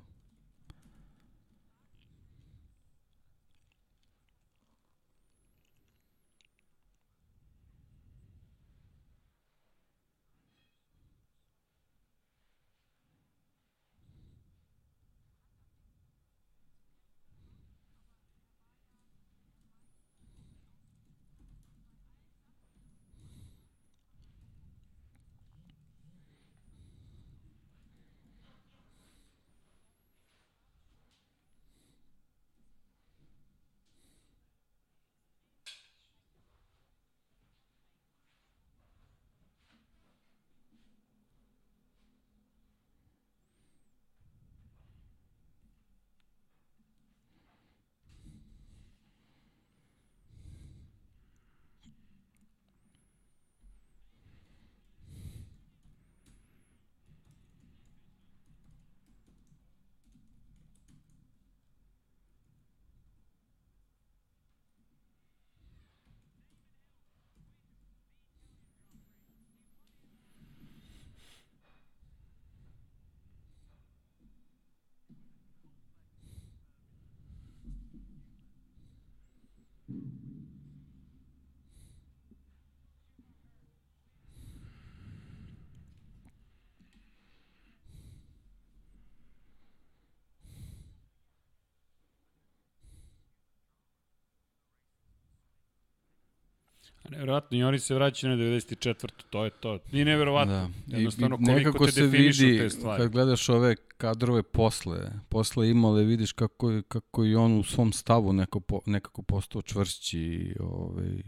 Nevjerovatno, i oni se vraćaju na 94. To je to. Nije nevjerovatno. Da. Jednostavno, I, koliko te se vidi, te stvari. Kad gledaš ove kadrove posle, posle imale, vidiš kako, kako i on u svom stavu neko, po, nekako postao čvršći. Ovaj,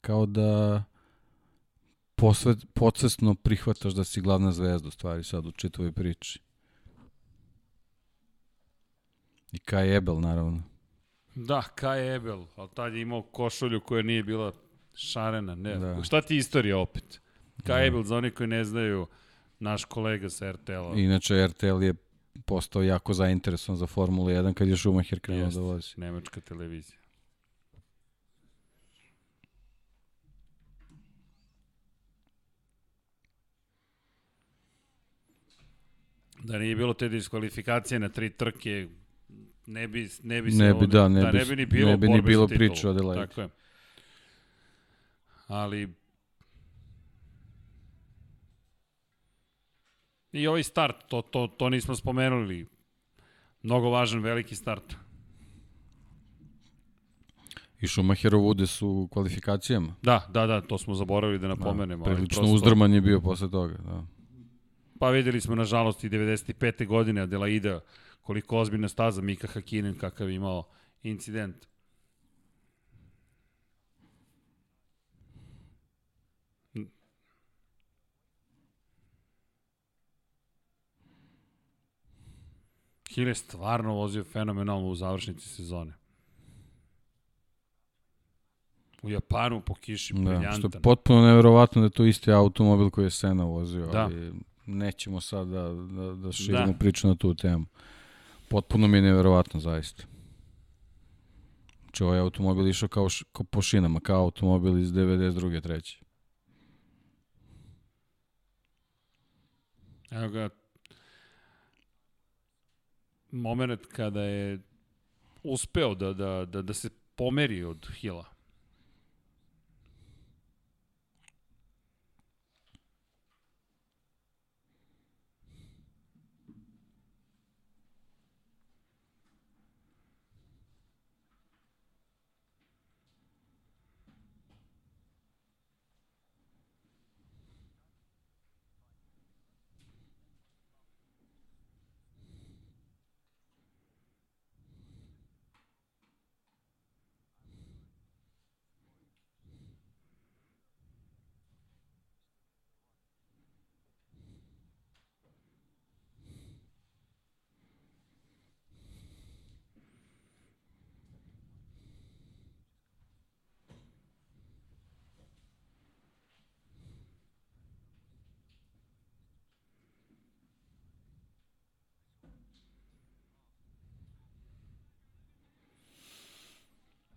kao da posvet, podsvesno prihvataš da si glavna zvezda u stvari sad u čitovoj priči. I Kai Ebel, naravno. Da, Kai Ebel, ali tad je imao košulju koja nije bila šarena. Ne. Da. Šta ti istorija opet? Kai da. Za oni koji ne znaju, naš kolega sa RTL-a. Inače, RTL je postao jako zainteresovan za Formulu 1 kad je Schumacher krenuo da vozi. Nemačka televizija. Da nije bilo te diskvalifikacije na tri trke, ne bi, ne bi se Ne bi, ovde- da, ne da, bi- ne bi ni bilo, ne bi ni bilo priče o Adelaide. Tako je. Ali I ovaj start, to, to, to nismo spomenuli. Mnogo važan, veliki start. I Schumacherov udes u kvalifikacijama. Da, da, da, to smo zaboravili da napomenemo. Da, prilično prosto- uzdrman je bio posle toga. Da. Pa videli smo, nažalost, i 95. godine Adelaida, koliko ozbiljna staza Mika Hakinen, kakav je imao incident. Hill je stvarno vozio fenomenalno u završnici sezone. U Japanu po kiši, Da, što briljantan. je potpuno neverovatno da je to isti automobil koji je Sena vozio, Da. ali nećemo sad da, da, da širimo Da. priču na tu temu. Potpuno mi je neverovatno, zaista. Znači, ovaj automobil išao kao, š, kao po šinama, kao automobil iz 92. treće. Evo ga, moment kada je uspeo da, da, da, da se pomeri od Hila.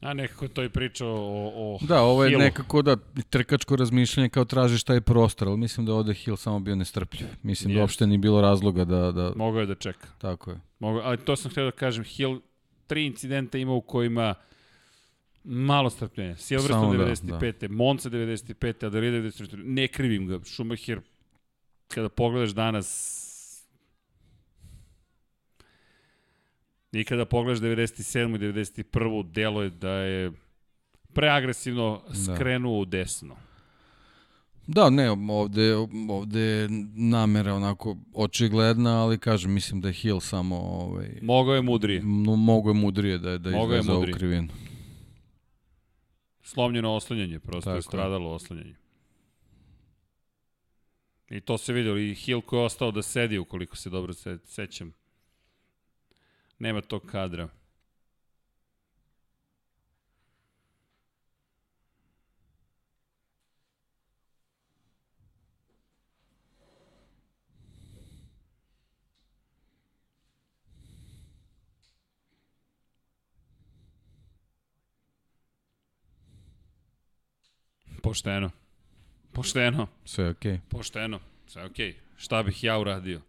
A nekako to i priča o, o Da, ovo je Hillu. nekako da trkačko razmišljanje kao tražiš taj prostor, ali mislim da je ovde Hill samo bio nestrpljiv. Mislim da Jest. uopšte nije bilo razloga da, da Mogao je da čeka. tako je. Mogao, ali to sam htio da kažem, Hill tri incidenta ima u kojima malo strpljenja. Silverstone Samo da, 95. Monza 95. Adelaide 94. Ne krivim ga. Schumacher, kada pogledaš danas, i kada pogledaš 97. i 91. delo je da je preagresivno skrenuo u desno. Da, ne, ovde, ovde je namera onako očigledna, ali kažem, mislim da je Hill samo ovaj, Mogao je mudrije. no, mogo je mudrije da, da Mogao je izveze ovu krivinu. Slomljeno oslanjanje, prosto Tako je je. stradalo oslanjanje. I to se videlo. I Hill koji je ostao da sedi, ukoliko se dobro se, sećam. Nema tog kadra. Pošteno. Pošteno. Sve je okej. Pošteno, sve okej. Šta bih ja uradio?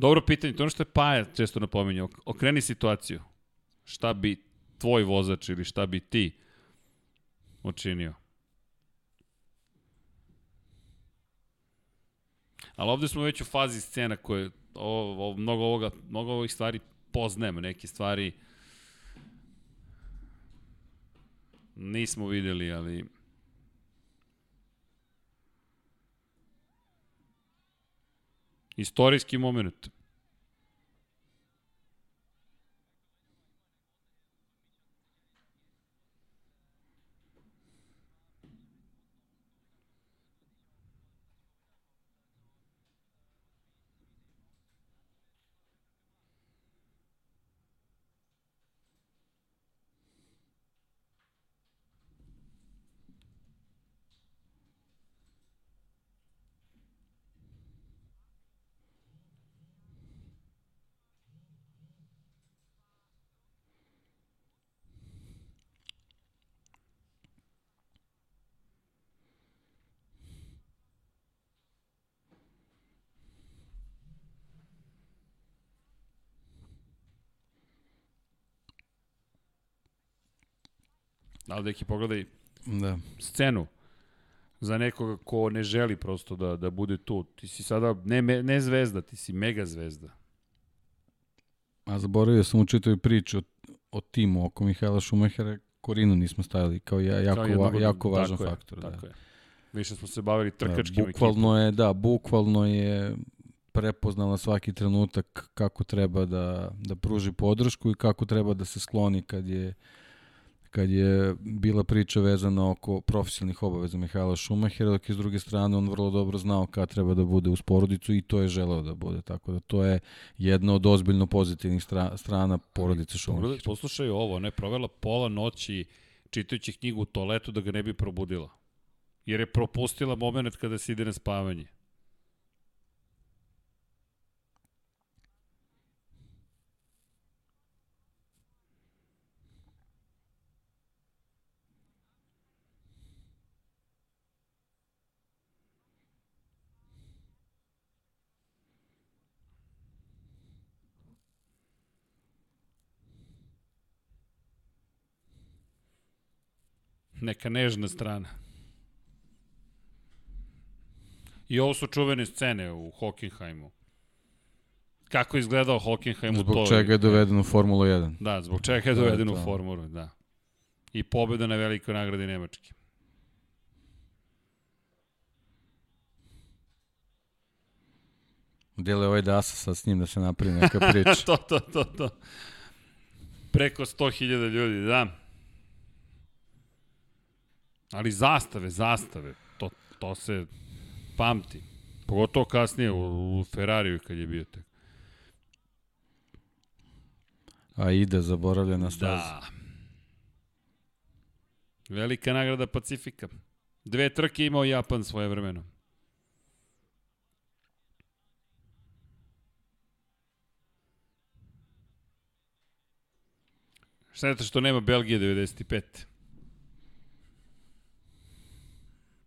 Dobro pitanje, to je ono što je Paja često napominje. Ok- Okreni situaciju. Šta bi tvoj vozač ili šta bi ti učinio? Ali ovde smo već u fazi scena koje ovo, ovo, mnogo, ovoga, mnogo ovih stvari poznajemo, neke stvari nismo videli, ali Istorijski moment. Ali deki, pogledaj Da. scenu za nekoga ko ne želi prosto da, da bude tu. Ti si sada ne, ne zvezda, ti si mega zvezda. A zaboravio sam u čitoj priči o, o timu oko Mihajla Šumahera, Korinu nismo stavili kao ja, jako, Kao va, jednog jako važan tako je, faktor. Tako da. je. Više smo se bavili trkačkim da, bukvalno je, da, bukvalno je prepoznala svaki trenutak kako treba da, da pruži podršku i kako treba da se skloni kad je kad je bila priča vezana oko profesionalnih obaveza Mihajla Šumahera, dok je s druge strane on vrlo dobro znao kad treba da bude uz porodicu i to je želeo da bude. Tako da to je jedna od ozbiljno pozitivnih stra, strana porodice Šumahera. poslušaj ovo, ona je provela pola noći čitajući knjigu u toaletu da ga ne bi probudila. Jer je propustila moment kada se ide na spavanje. Neka nežna strana. I ovo su čuvene scene u Hockenheimu. Kako je izgledao Hockenheim u Zbog čega je doveden u Formulu 1. Da, zbog čega je doveden u to. formulu, da. I pobeda na velikoj nagradi Nemačke. Dele ovaj Dasa sad s njim da se napravi neka priča. to, to, to, to. Preko 100.000 ljudi, da. Ali zastave, zastave, to, to se pamti. Pogotovo kasnije u, u Ferrariju kad je bio tek. A ide zaboravljena staza. Da. Velika nagrada Pacifika. Dve trke imao Japan svoje vremeno. Šteta što nema Belgije 95.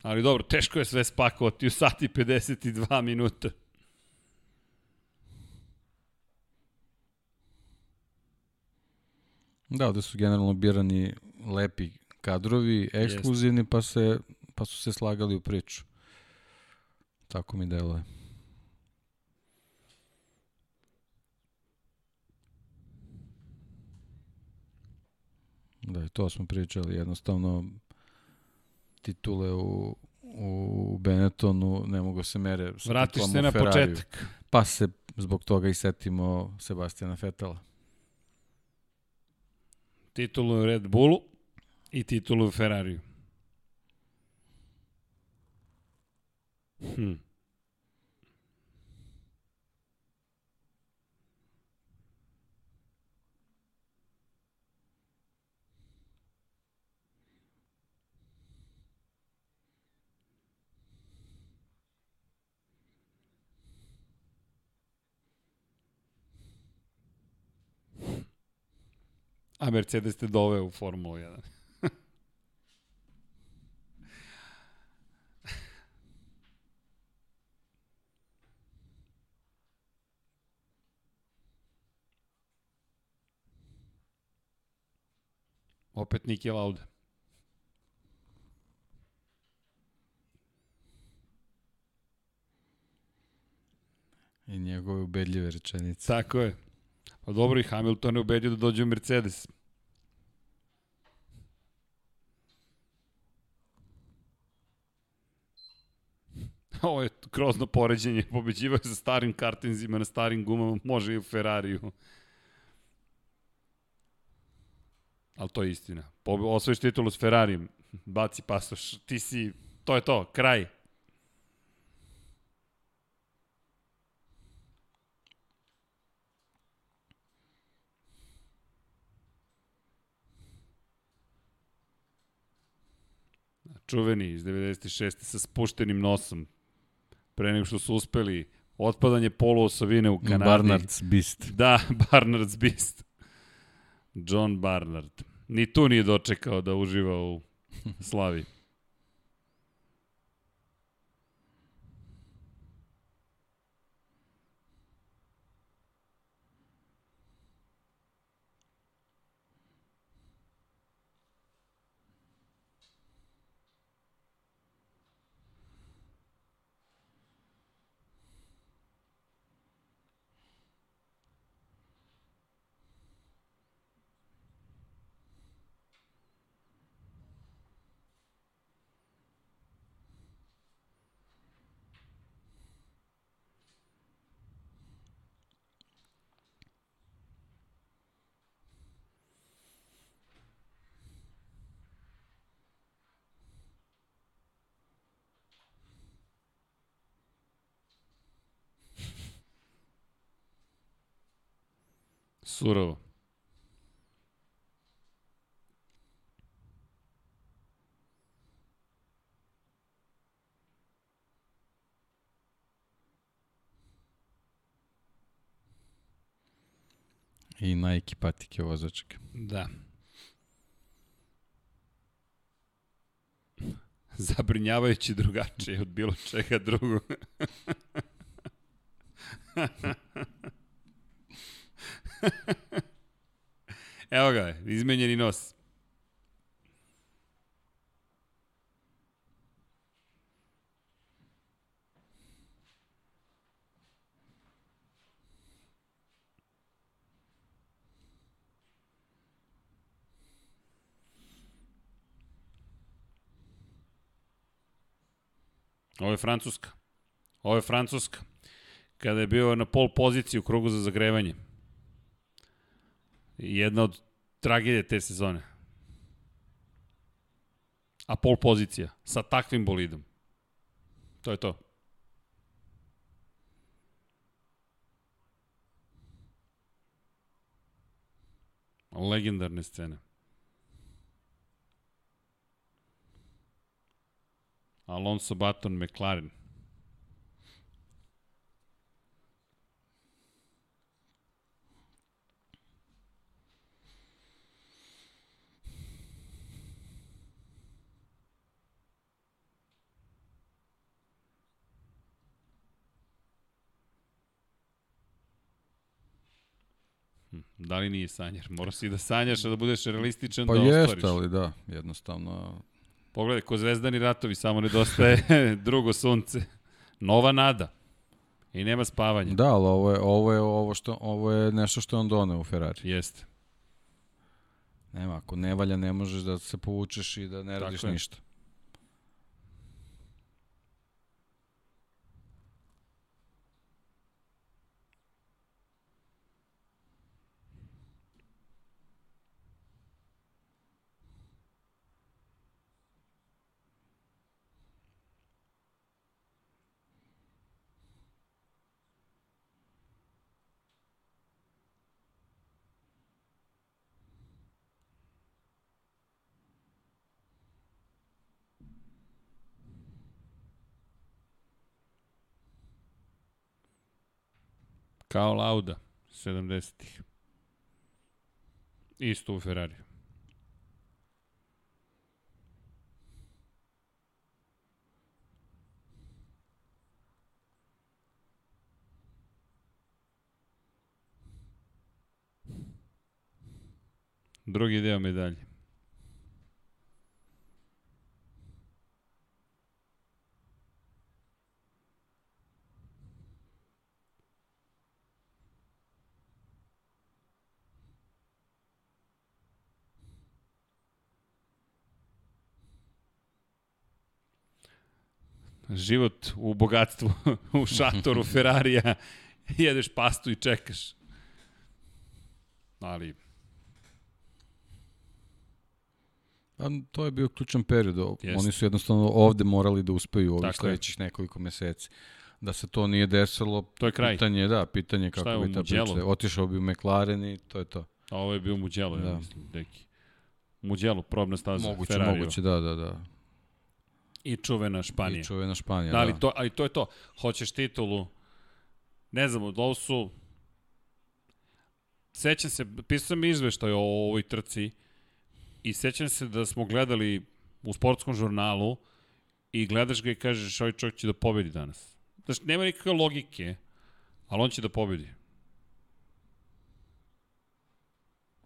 Ali dobro, teško je sve spakovati u sati 52 minuta. Da, ovde su generalno birani lepi kadrovi, ekskluzivni, pa, se, pa su se slagali u priču. Tako mi deluje. Da, i to smo pričali. Jednostavno, titule u, u Benettonu ne mogu se mere sa Vratiš se na Ferrariju. početak. Pa se zbog toga i setimo Sebastijana Fetela. Titulu u Red Bullu i titulu u Ferrariju. Hm. A Mercedes te doveo u Formulu 1. Opet Niki Lauda. I njegove ubedljive rečenice. Tako je. Pa dobro i Hamilton je ubedio da dođe u Mercedes. Ovo je grozno poređenje, pobeđivao je sa starim kartinzima na starim gumama, može i u Ferrariju. Ali to je istina. Osvojiš titulu s Ferrarijem, baci pasoš, ti si, to je to, kraj. Čuveni iz 96. sa spuštenim nosom. Pre nego što su uspeli otpadanje poluosovine u Kanadi. Barnard's Beast. Da, Barnard's Beast. John Barnard. Ni tu nije dočekao da uživa u slavi. Surovo. I Nike patike vozačke. Da. Zabrinjavajući drugačije od bilo čega drugog. Evo ga, izmenjeni nos. Ovo je Francuska. Ovo je Francuska. Kada je bio na pol poziciji u krugu za zagrevanje. Jedna od tragedije te sezone. A pol pozicija sa takvim bolidom. To je to. Legendarne scene. Alonso Baton McLaren. Da li nije sanjar? Mora si da sanjaš, da budeš realističan pa da ostvariš. Pa jeste, ali da, jednostavno... Pogledaj, ko zvezdani ratovi, samo nedostaje drugo sunce. Nova nada. I nema spavanja. Da, ali ovo je, ovo je, ovo što, ovo je nešto što on doneo u Ferrari. Jeste. Nema, ako ne valja, ne možeš da se povučeš i da ne radiš Tako ništa. Kao Lauda, 70-ih. Isto u Ferrari. Drugi deo medalje. Život u bogatstvu, u šatoru Ferrarija, jedeš pastu i čekaš. Ali, A to je bio ključan period. Jeste. Oni su jednostavno ovde morali da uspeju u ovih Tako je. sledećih nekoliko meseci. Da se to nije desilo, to je kraj. pitanje je, da, pitanje kako bi ta priča. Otišao bi u McLaren i to je to. A ovo je bio Mugello, ja Da. mislim, deki. Mugello, probna staza, Moguće, Ferrari. moguće, da, da, da. I čuvena Španija. I čuvena Španija, Da, da. ali to, ali to je to. Hoćeš titulu. Ne znam, ovo su... Sećam se, pisao sam izveštaj o ovoj trci i sećam se da smo gledali u sportskom žurnalu i gledaš ga i kažeš ovaj čovjek će da pobedi danas. Znaš, nema nikakve logike, ali on će da pobedi.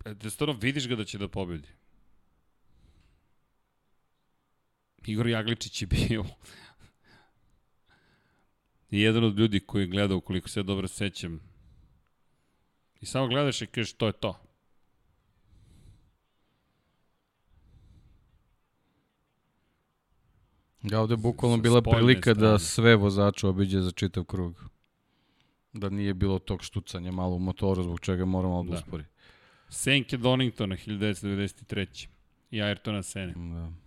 E, Da stvarno vidiš ga da će da pobedi. Igor Jagličić je bio I jedan od ljudi koji je gledao, koliko se ja dobro sećam, i samo gledaš i kažeš, to je to. Ja ovde bukvalno bila prilika da sve vozače obiđe za čitav krug. Da nije bilo tog štucanja malo u motoru, zbog čega moramo malo da Da. uspori. Senke Doningtona 1993. I Ayrtona Sene. Da.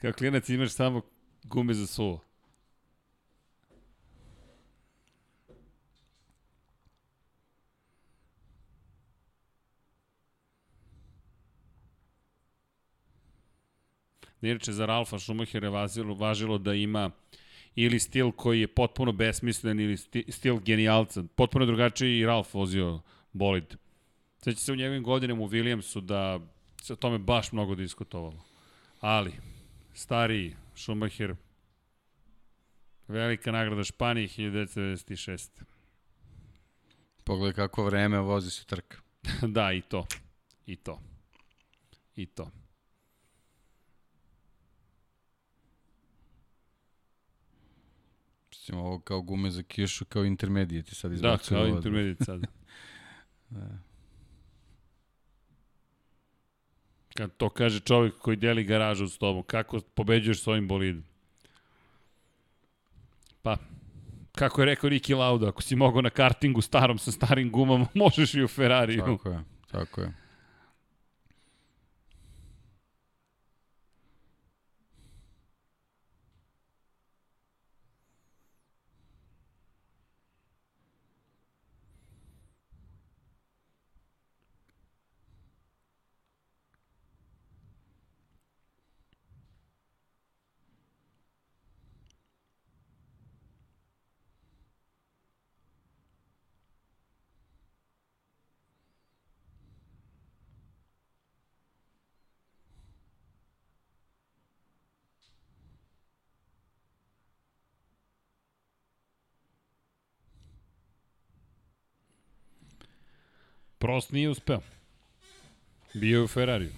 Kao klinac imaš samo gume za suvo. Inače, za Ralfa je važilo, važilo da ima ili stil koji je potpuno besmislen ili sti, stil genijalca. Potpuno drugačiji i Ralf vozio bolid. Sveća se u njegovim godinama u Williamsu da se o tome baš mnogo diskutovalo. Ali, stariji Schumacher, velika nagrada Španije 1996. Pogledaj kako vreme vozi se trka. da, i to. I to. I to. Mislim, ovo kao gume za kišu, kao intermedijeti sad Da, izbacuju. kao ovo. intermediate sad. Da. Kad to kaže čovjek koji deli garažu s tobom, kako pobeđuješ s ovim bolidom? Pa, kako je rekao Niki Lauda, ako si mogao na kartingu starom sa starim gumama, možeš i u Ferrariju. Tako je, tako je. Prost nije uspeo. Bio je u Ferrariju.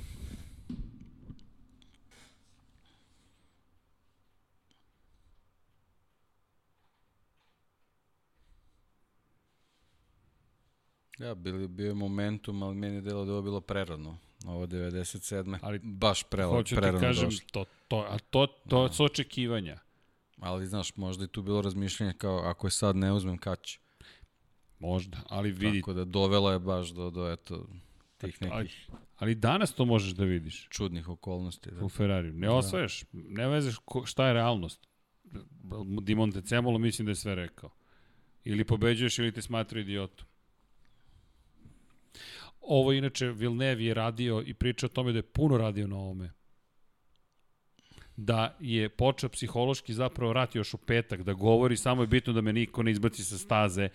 Ja, bili, bio je momentum, ali meni je delo da je ovo bilo prerano. Ovo 97. Ali baš prela, Hoću ti prerano kažem, došlo. to, to, a to, to su očekivanja. Ali znaš, možda je tu bilo razmišljanje kao ako je sad ne uzmem kaći. Možda, ali vidi, Tako da dovela je baš do, do eto, tih ali, nekih ali danas to možeš da vidiš čudnih okolnosti. Da. u Ferrariju. Ne osvajaš, ne vezeš ko, šta je realnost. Di Montecemolo mislim da je sve rekao. Ili pobeđuješ ili te smatra idiotom. Ovo inače Villeneuve je radio i priča o tome da je puno radio na ovome. Da je počeo psihološki zapravo rat još u petak, da govori samo je bitno da me niko ne izbaci sa staze,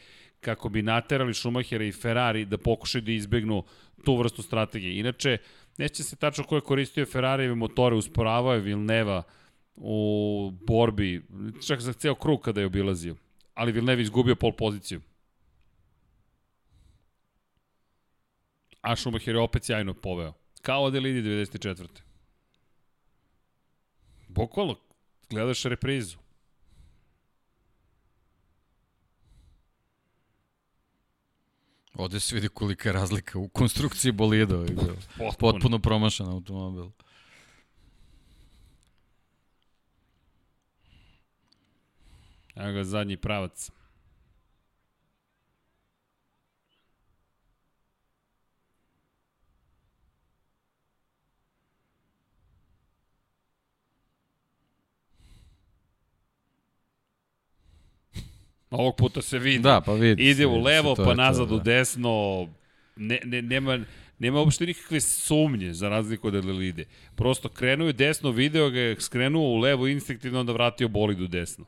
kako bi naterali Schumachera i Ferrari da pokušaju da izbegnu tu vrstu strategije. Inače, neće se tačno ko je koristio Ferrarijeve motore, usporavao je Vilneva u borbi, čak za ceo krug kada je obilazio. Ali Villeneuve izgubio pol poziciju. A Schumacher je opet sjajno poveo. Kao Adelidi 94. Bukvalno, gledaš reprizu. Ovde se vidi kolika je razlika u konstrukciji bolida. Potpuno. Potpuno promašan automobil. Evo ga zadnji pravac. Ovog puta se vidi. Da, pa vidi. Ide u se, levo, pa je to, nazad u da. desno. Ne, ne, nema, nema uopšte nikakve sumnje za razliku od Adelaide. Prosto krenuo je desno, video ga je, skrenuo u levo instinktivno, onda vratio bolid u desno.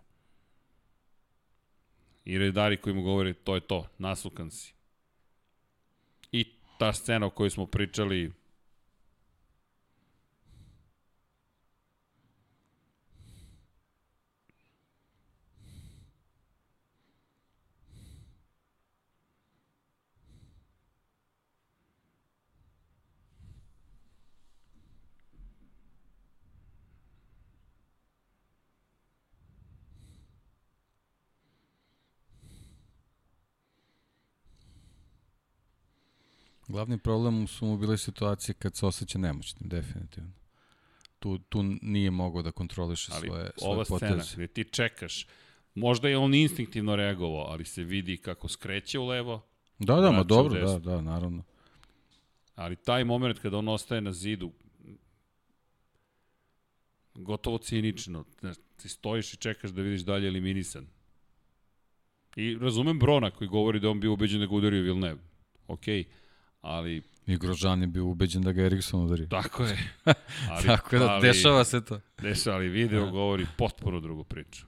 I redari koji mu govore, to je to, nasukan si. I ta scena o kojoj smo pričali, Glavni problem su mu bile situacije kad se osjeća nemoćnim, definitivno. Tu, tu nije mogao da kontroliše ali svoje, svoje ova poteze. scena gde ti čekaš, možda je on instinktivno reagovao, ali se vidi kako skreće u levo, Da, da, ma dobro, da, da, naravno. Ali taj moment kada on ostaje na zidu, gotovo cinično, ti stojiš i čekaš da vidiš dalje eliminisan. I razumem Brona koji govori da on bio ubeđen da ga udario Villeneuve. Okej, ali I Grožan je bio ubeđen da ga Erikson udari. tako je. Ali, Tako da, ali, dešava se to. Dešava, ali video Da. govori potpuno drugu priču.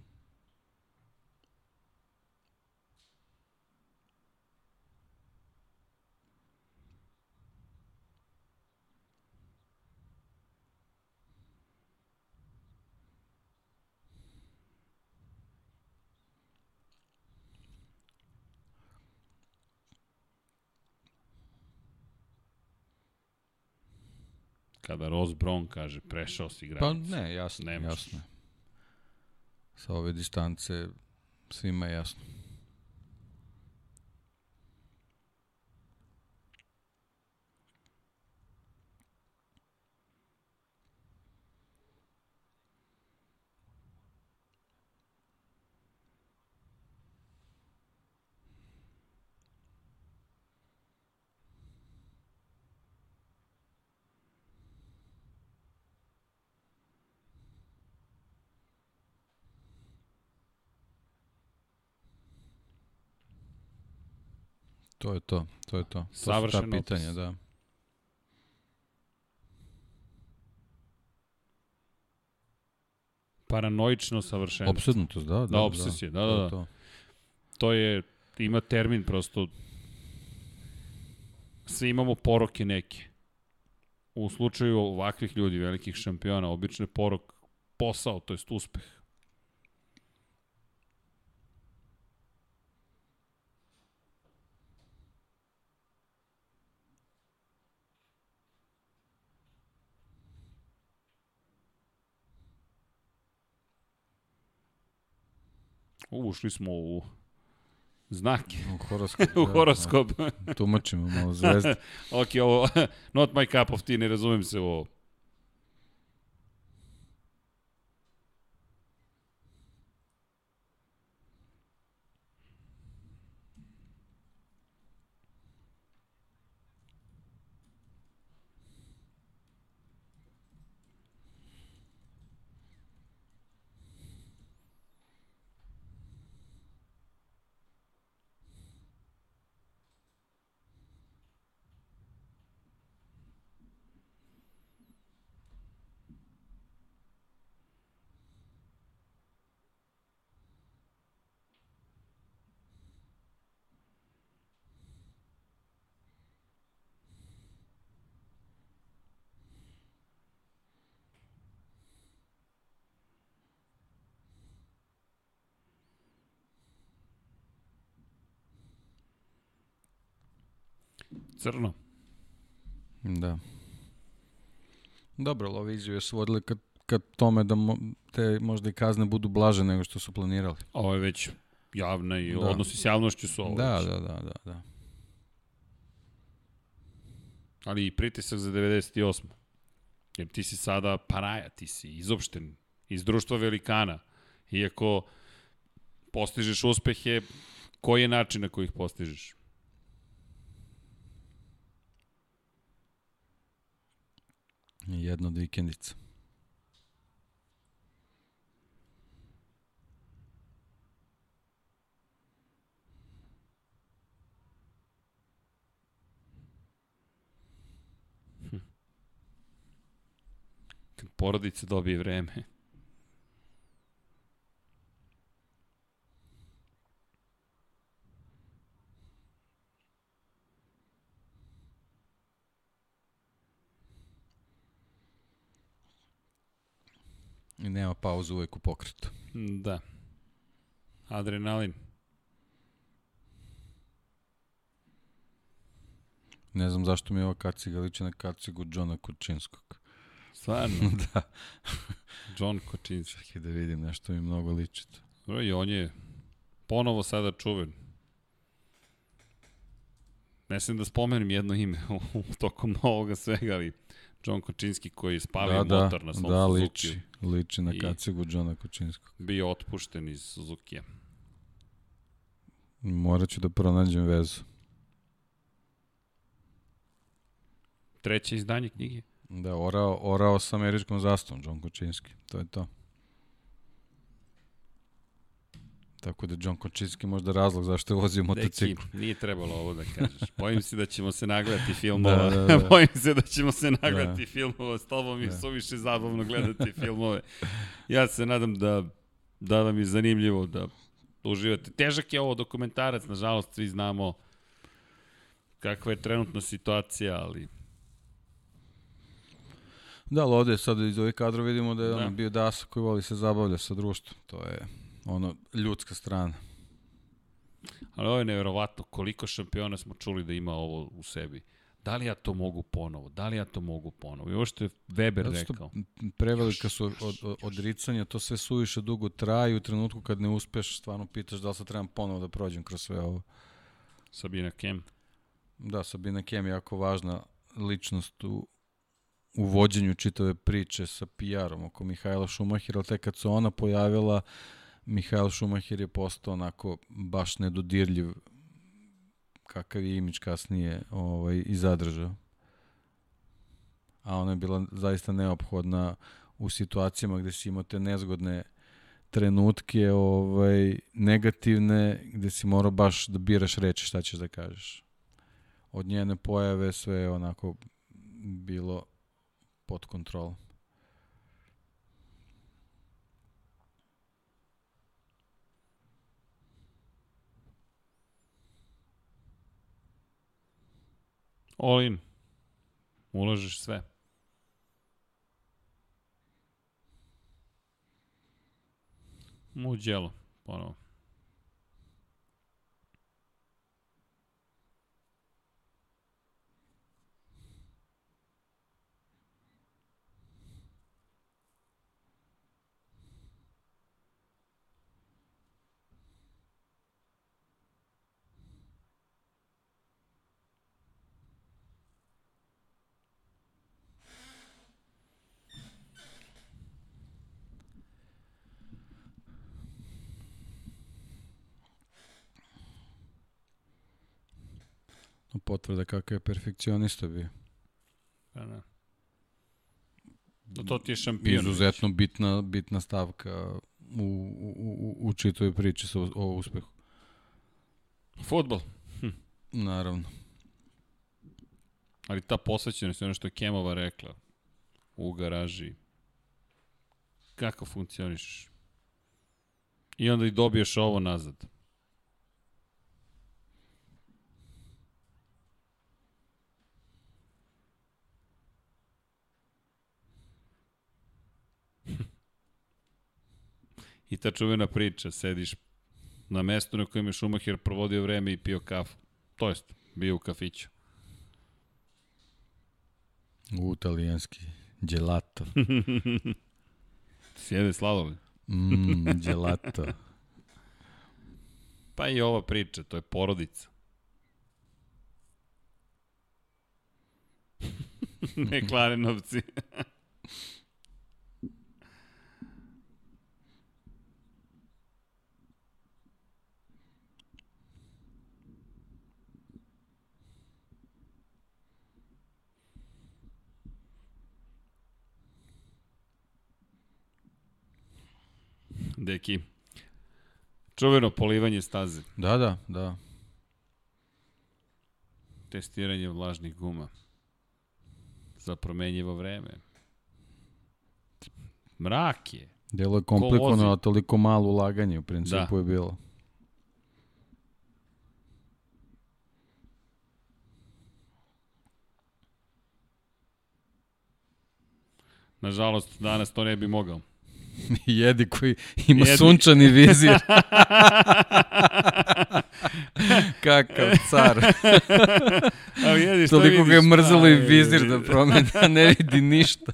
Kada Ross Brown kaže prešao si Pa granicu. ne, jasno, Ne jasno. je. Sa ove distance svima je jasno. To je to, to je to. To su ta Savršen pitanja, opis. da. Paranoično savršenstvo. Opsednutost, da, da. Da, obsesija, da, to da, je da. To. To je, ima termin prosto, svi imamo poroke neke. U slučaju ovakvih ljudi, velikih šampiona, obično je porok posao, to jest uspeh. Ušli smo u znake, U horoskop. u horoskop. Da, tumačimo malo zvezde. ok, ovo, not my cup of tea, ne razumem se u ovo. Crno. Da. Dobro, izjave su vodile ka ka tome da mo, te možda i kazne budu blaže nego što su planirali. Ovo je već javna i Da. odnosi s javnošću su ovo Da, već. da, da, da, da. Ali i pritisak za 98. Jer ti si sada paraja, ti si izopšten iz društva velikana. Iako postižeš uspehe, koji je način na koji ih postižeš? Jedno od vikendica. Kad porodica dobije vreme. I nema pauzu uvek u pokretu. Da. Adrenalin. Ne znam zašto mi je ova kaciga liči na kacigu Johna Kučinskog. Stvarno. da, John Kočinski. čekaj da vidim, nešto mi mnogo liči to. Dobro, I on je ponovo sada čuven. Ne sam da spomenem jedno ime tokom ovoga svega, ali John Kočinski koji je spavio da, motor na svom da, Suzuki liči, liči na kacigu Johna Kučinskog. bio otpušten iz Suzuki-a. Morat ću da pronađem vezu. Treće izdanje knjige. Da, orao, orao sa američkom zastavom, John Kočinski. To je to. Tako da John Kočinski možda razlog zašto je vozio Deki, motocikl. nije trebalo ovo da kažeš. Bojim se da ćemo se nagledati filmova. Da, da, da. Bojim se da ćemo se nagledati Da. filmova s tobom Da. suviše zabavno gledati filmove. Ja se nadam da, da vam je zanimljivo, da uživate. Težak je ovo dokumentarac, nažalost, svi znamo kakva je trenutna situacija, ali Da, ali ovde sad iz ovih kadrova vidimo da je Da. ono bio Dasa koji voli se zabavlja sa društvom. To je ono ljudska strana. Ali ovo je nevjerovatno koliko šampiona smo čuli da ima ovo u sebi. Da li ja to mogu ponovo? Da li ja to mogu ponovo? I ovo što je Weber Zato što rekao. prevelika su od, od, odricanja, to sve suviše dugo traje u trenutku kad ne uspeš, stvarno pitaš da li sad trebam ponovo da prođem kroz sve ovo. Sabina Kem. Da, Sabina Kem je jako važna ličnost u, u vođenju čitave priče sa PR-om oko Mihajla Šumahira, ali tek kad se ona pojavila, Mihajl Šumahir je postao onako baš nedodirljiv kakav je imidž kasnije ovaj, i zadržao. A ona je bila zaista neophodna u situacijama gde si imao te nezgodne trenutke ovaj, negativne, gde si morao baš da biraš reči šta ćeš da kažeš od njene pojave sve je onako bilo pod kontrolom. All in. Ulažeš sve. Muđelo, ponovo. Potvrda kakav je perfekcionista bio. Pa da. No, to ti je šampion. Izuzetno bitna, bitna stavka u, u, u, u čitoj priči sa, o uspehu. Futbol. Naravno. Ali ta posvećenost ono što je Kemova rekla u garaži. Kako funkcioniš? I onda i dobiješ ovo nazad. I ta čuvena priča, sediš na mestu na kojem je Schumacher provodio vreme i pio kafu. To jest, bio u kafiću. U italijanski gelato. Sjede sladoli. Mmm, gelato. Pa i ova priča, to je porodica. ne klarenovci. Deki. Čuveno polivanje staze. Da, da, da. Testiranje vlažnih guma. Za promenjivo vreme. Mrak je. Delo je komplikovano, a toliko malo ulaganje u principu Da. je bilo. Nažalost, danas to ne bi mogao. Jedi koji ima Jedi. sunčani vizir. Kakav car. Ali jedi, što Toliko ga je vidiš? mrzalo i vizir da promeni, a ne vidi ništa.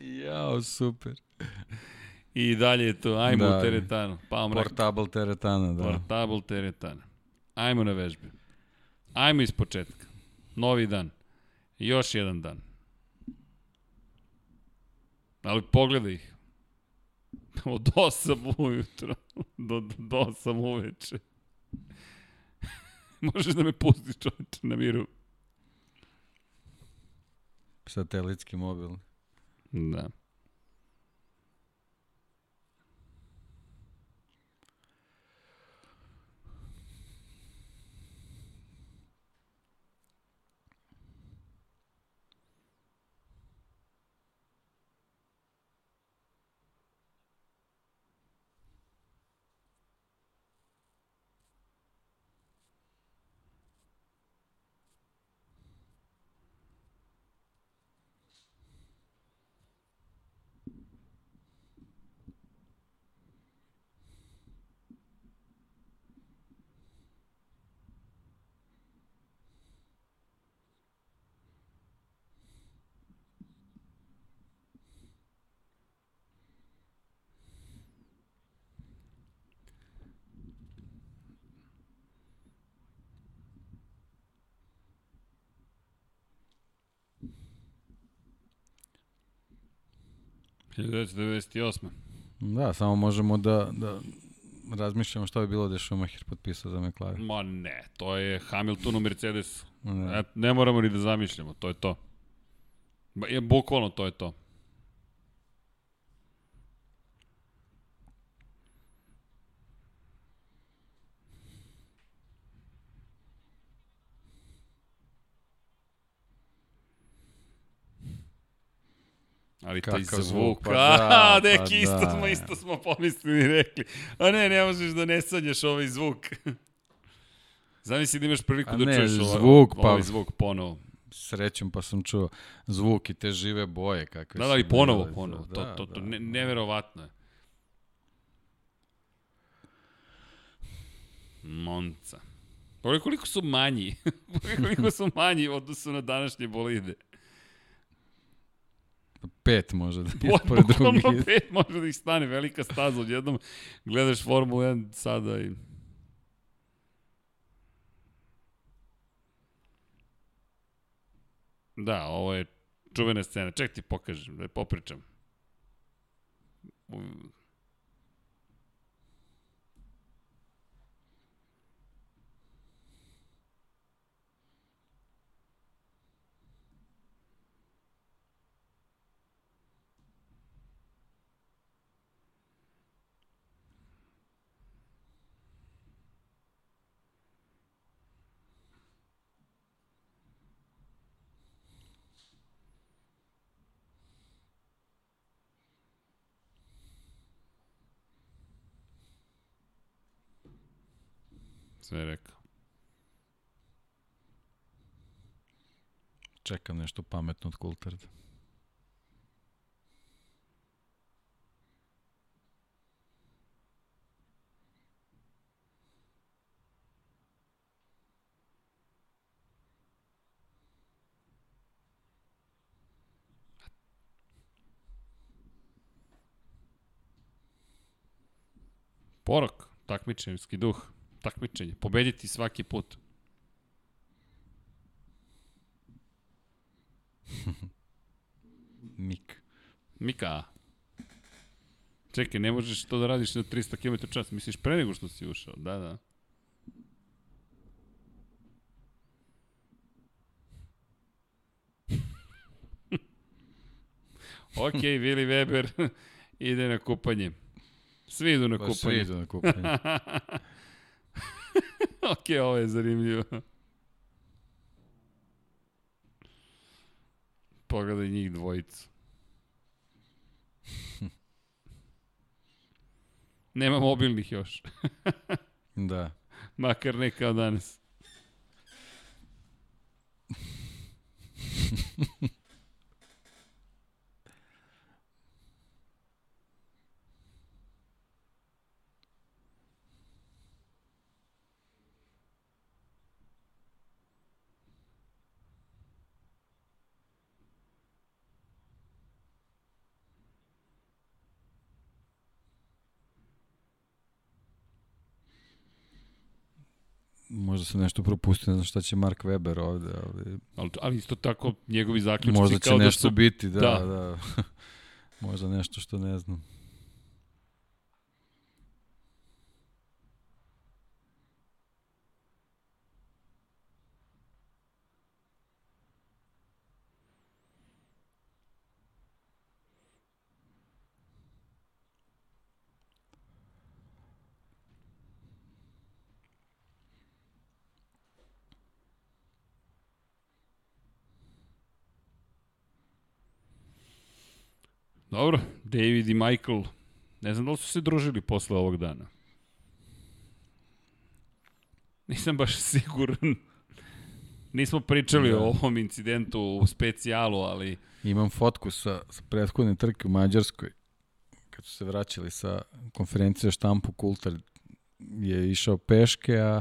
Jao, super. I dalje je to, ajmo Da. u teretanu. Pa mrak, Portable teretana, da. portable teretana. Ajmo na vežbe. Ajmo iz početka. Novi dan. Još jedan dan. Ali pogledaj ih. Od 8 ujutro do, do 8 uveče. Možeš da me pustiš čoveče na miru. Satelitski mobil. Da. 1998. Da, samo možemo da, da razmišljamo šta bi bilo da je Schumacher potpisao za McLaren. Ma ne, to je Hamilton u Mercedesu. Da. E, ne moramo ni da zamišljamo, to je to. Ba, je, bukvalno to je to. Ali taj Kakav zvuk, zvuk, pa a, da, neki pa isto da. smo, isto smo pomislili i rekli. A ne, ne možeš da ne sanjaš ovaj zvuk. Zamisli da imaš priliku A da ne, čuješ ovaj, zvuk, pa- ovaj zvuk ponovo. Srećom pa sam čuo zvuk i te žive boje kakve Da, da, i ponovo, bile. ponovo. Da, to, to, to, da. ne, neverovatno je. Monca. Pogledaj koliko su manji. Pogledaj koliko su manji odnosu na današnje bolide. Pet može da je pored Bukvalno drugih. pet može da ih stane, velika staza. Odjednom gledaš Formulu 1 sada i... Da, ovo je čuvena scena. Ček ti pokažem, da je popričam. се е река. Чакам нещо паметно от културата. Порок, takmičarski duh. Takmičenje, pobediti svaki put. Mik. Mika. Čekaj, ne možeš to da radiš na 300 km čas. Misliš pre nego što si ušao? Da, da. ok, Vili Weber ide na kupanje. Svi idu na Pa kupanje. svi idu na kupanje. ok, ovo je zanimljivo. Pogledaj njih dvojicu. Nema mobilnih još. da. Makar ne kao danas. Možda se nešto propustio, ne znam šta će Mark Weber ovde, ali Ali, ali isto tako njegovi zaključci možda će kao da nešto su... biti, da, da. da. možda nešto što ne znam. Dobro, David i Michael, ne znam da li su se družili posle ovog dana. Nisam baš siguran. Nismo pričali Da. o ovom incidentu u specijalu, ali Imam fotku sa, sa prethodne trke u Mađarskoj, kad su se vraćali sa konferencije štampu Kultar je išao peške, a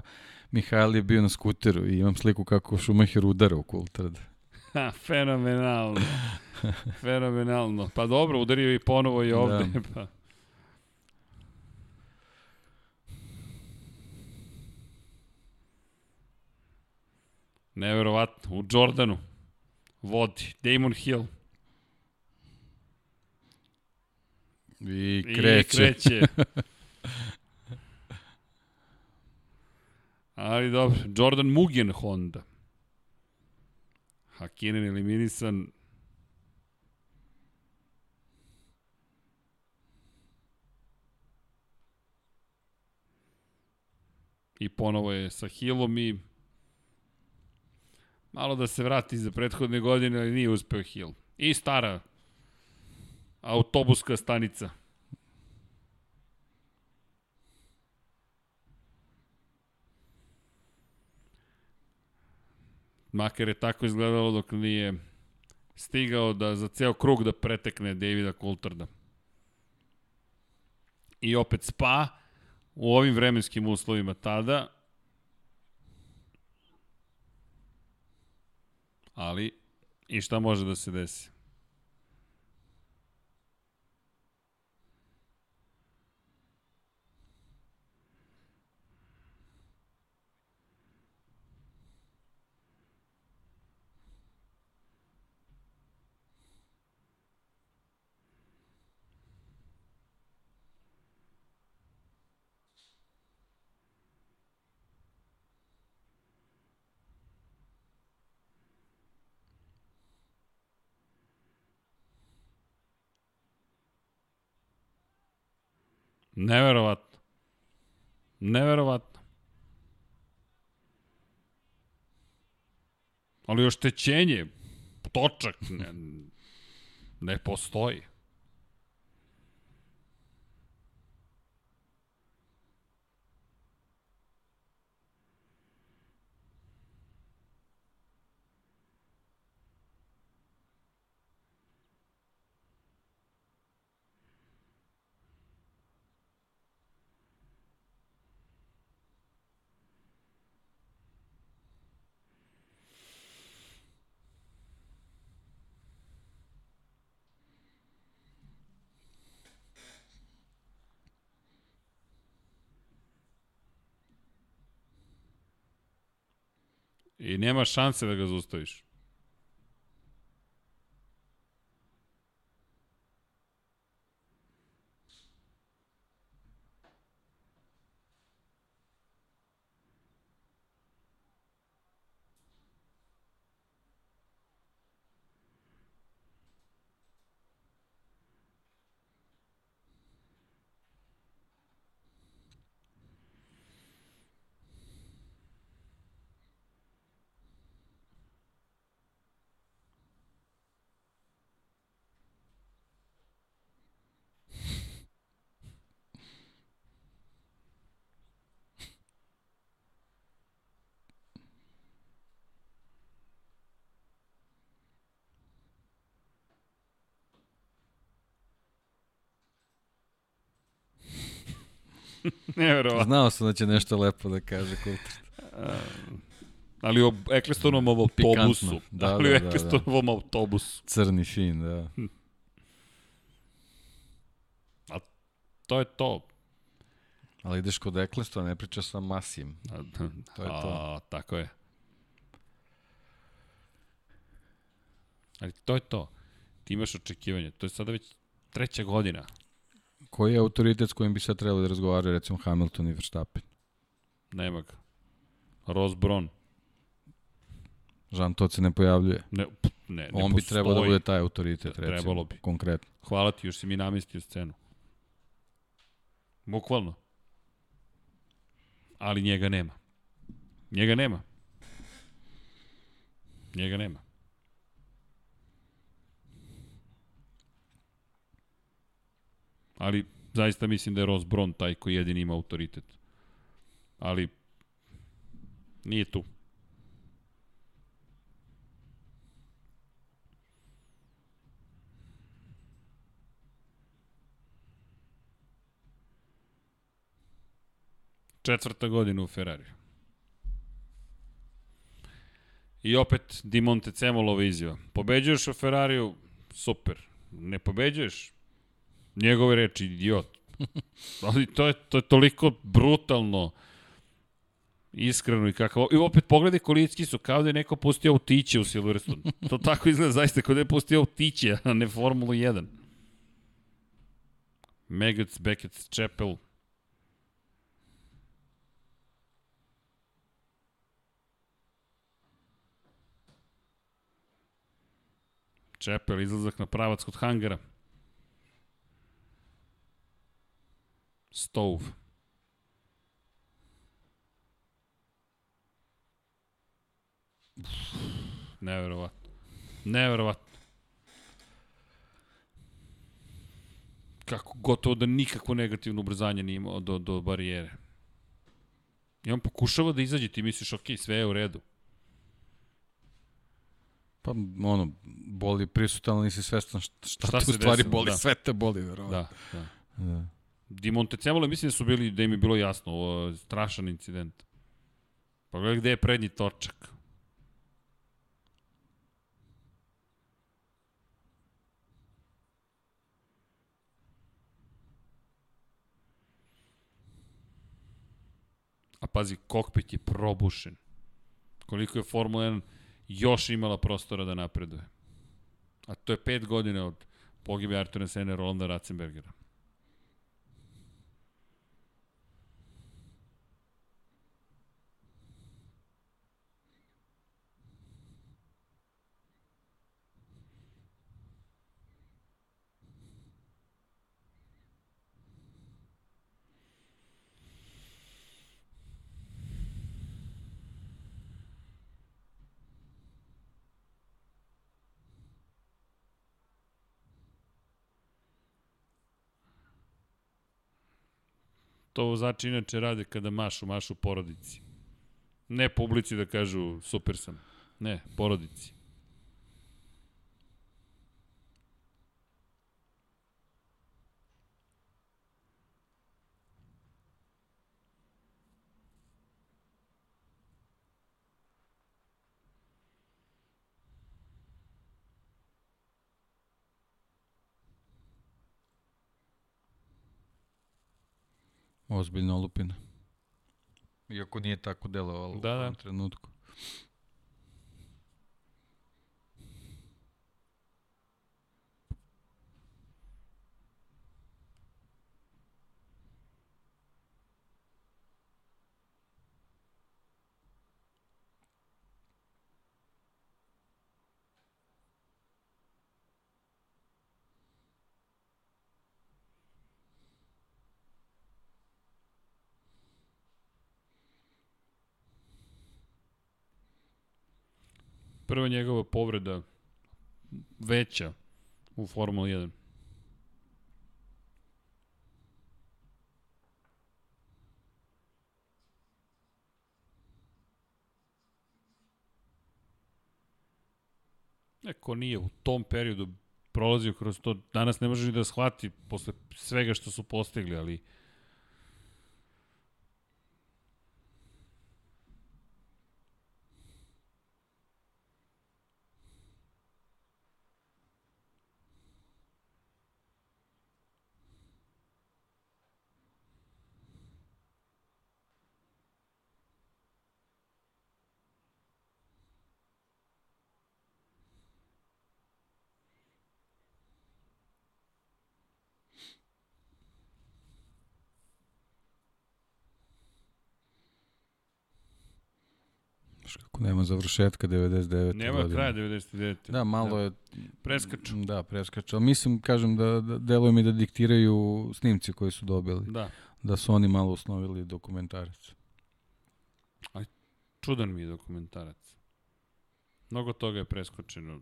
Mihajl je bio na skuteru i imam sliku kako Šumacher udara u Kultard. Ha, fenomenalno. fenomenalno. Pa dobro, udario i ponovo i ovde. Da. Pa. Neverovatno, u Jordanu vodi Damon Hill. I kreće. I kreće. Ali dobro, Jordan Mugen Honda. Hakinen eliminisan. I ponovo je sa Hillom i malo da se vrati za prethodne godine, ali nije uspeo Hill. I stara autobuska stanica. Makar je tako izgledalo dok nije stigao da za ceo krug da pretekne Davida Coultharda. I opet Spa u ovim vremenskim uslovima tada, ali i šta može da se desi? Neverovatno. Neverovatno. Ali oštećenje, točak, ne, ne postoji. Nema šanse da ga zaustaviš. Neverovatno. Znao sam da će nešto lepo da kaže Kultr. Ali o Eklestonovom autobusu. Pikantno. Da, ali da, o da, da. Eklestonovom autobusu. Crni fin, da. To je to. Ali ideš kod Eklesta, ne pričaš sa Masijem. To je to. A, tako je. Ali to je to. Ti imaš očekivanje. To je sada već treća godina. Koji je autoritet s kojim bi sad trebali da razgovaraju, recimo Hamilton i Verstappen? Nema ga. Ross Brown. Žan Todt se ne pojavljuje. Ne, ne, ne On bi trebao da bude taj autoritet, Trebalo recimo, bi. konkretno. Hvala ti, još si mi namestio scenu. Bukvalno. Ali njega nema. Njega nema. Njega nema. Ali zaista mislim da je Ross Brown taj koji jedini ima autoritet. Ali nije tu. Četvrta godina u Ferrariju. I opet Di Montecemolova izjava. Pobeđuješ u Ferrariju, super. Ne pobeđuješ, njegove reči, idiot. Ali to je, to je toliko brutalno iskreno i kako... I opet pogledaj kolicki su, kao da je neko pustio autiće u Silverstone. To tako izgleda zaista, kao da je pustio autiće, a ne Formulu 1. Megats, Beckett, Chapel, Čepel, izlazak na pravac kod hangara. Stove. Neverovatno. Neverovatno. Kako gotovo da nikakvo negativno ubrzanje nije imao do, do barijere. I on pokušava da izađe, ti misliš, ok, sve je u redu. Pa, ono, boli prisutan, ali nisi svestan šta, šta, Šta te se u stvari desilo, boli, da. sve te boli, verovatno. Da, da. da. Di Montecemolo mislim da su bili, da im je bilo jasno, ovo strašan incident. Pa gledaj gde je prednji točak. A pazi, kokpit je probušen. Koliko je Formula 1 još imala prostora da napreduje. A to je pet godina od pogibe Artura Sene, Rolanda Ratzenbergera. To vozači inače rade kada mašu, mašu porodici. Ne publici da kažu super sam. Ne, porodici. Ozbiljno olupina. Iako nije tako delovalo Da, u da. tom trenutku. Prva njegova povreda veća u Formula 1. Neko nije u tom periodu prolazio kroz to, danas ne može ni da shvati posle svega što su postigli, ali Znaš kako nema završetka 99. nema godine. kraja 99. Da, malo Da. je... Preskaču. Da, preskaču. Ali mislim, kažem, da, da deluje mi da diktiraju snimci koji su dobili. Da. Da su oni malo osnovili dokumentarac. Čudan mi je dokumentarac. Mnogo toga je preskočeno.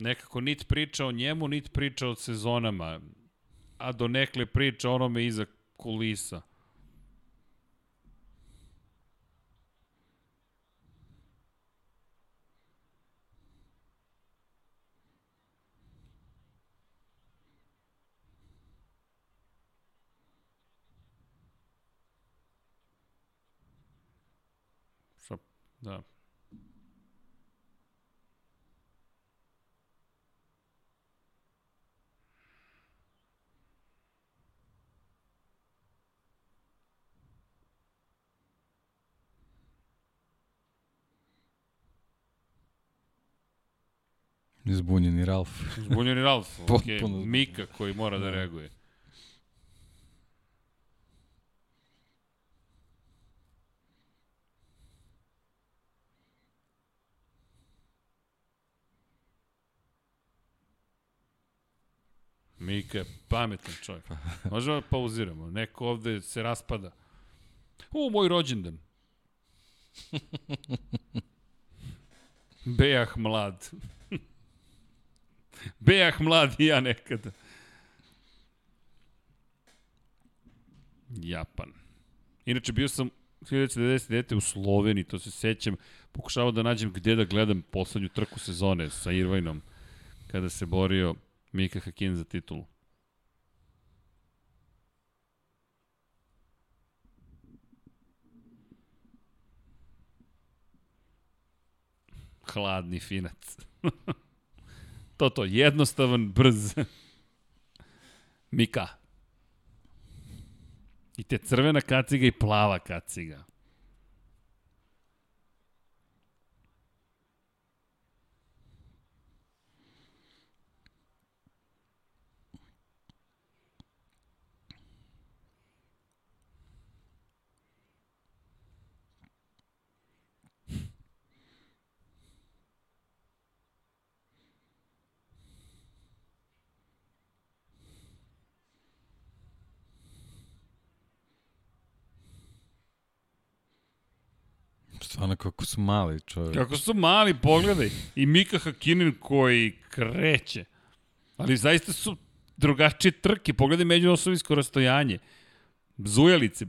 Nekako nit priča o njemu, nit priča o sezonama, a do nekle priča onome iza kulisa. Šta, da. Zbunjeni Ralf. Zbunjeni Ralf, okay. Mika koji mora da Da. reaguje. Mika je pametan čovjek. Možemo da pauziramo. Neko ovde se raspada. U, moj rođendan. Bejah mlad. Bejah i ja nekada. Japan. Inače, bio sam 1999. u Sloveniji, to se sećam. Pokušavao da nađem gde da gledam poslednju trku sezone sa Irvajnom, kada se borio Mika Hakin za titulu. Hladni finac. to to, jednostavan, brz. Mika. I te crvena kaciga i plava kaciga. Stvarno kako su mali čovjek. Kako su mali, pogledaj. I Mika Hakinen koji kreće. Ali zaista su drugačije trke. Pogledaj međuosovinsko rastojanje. Zujalice.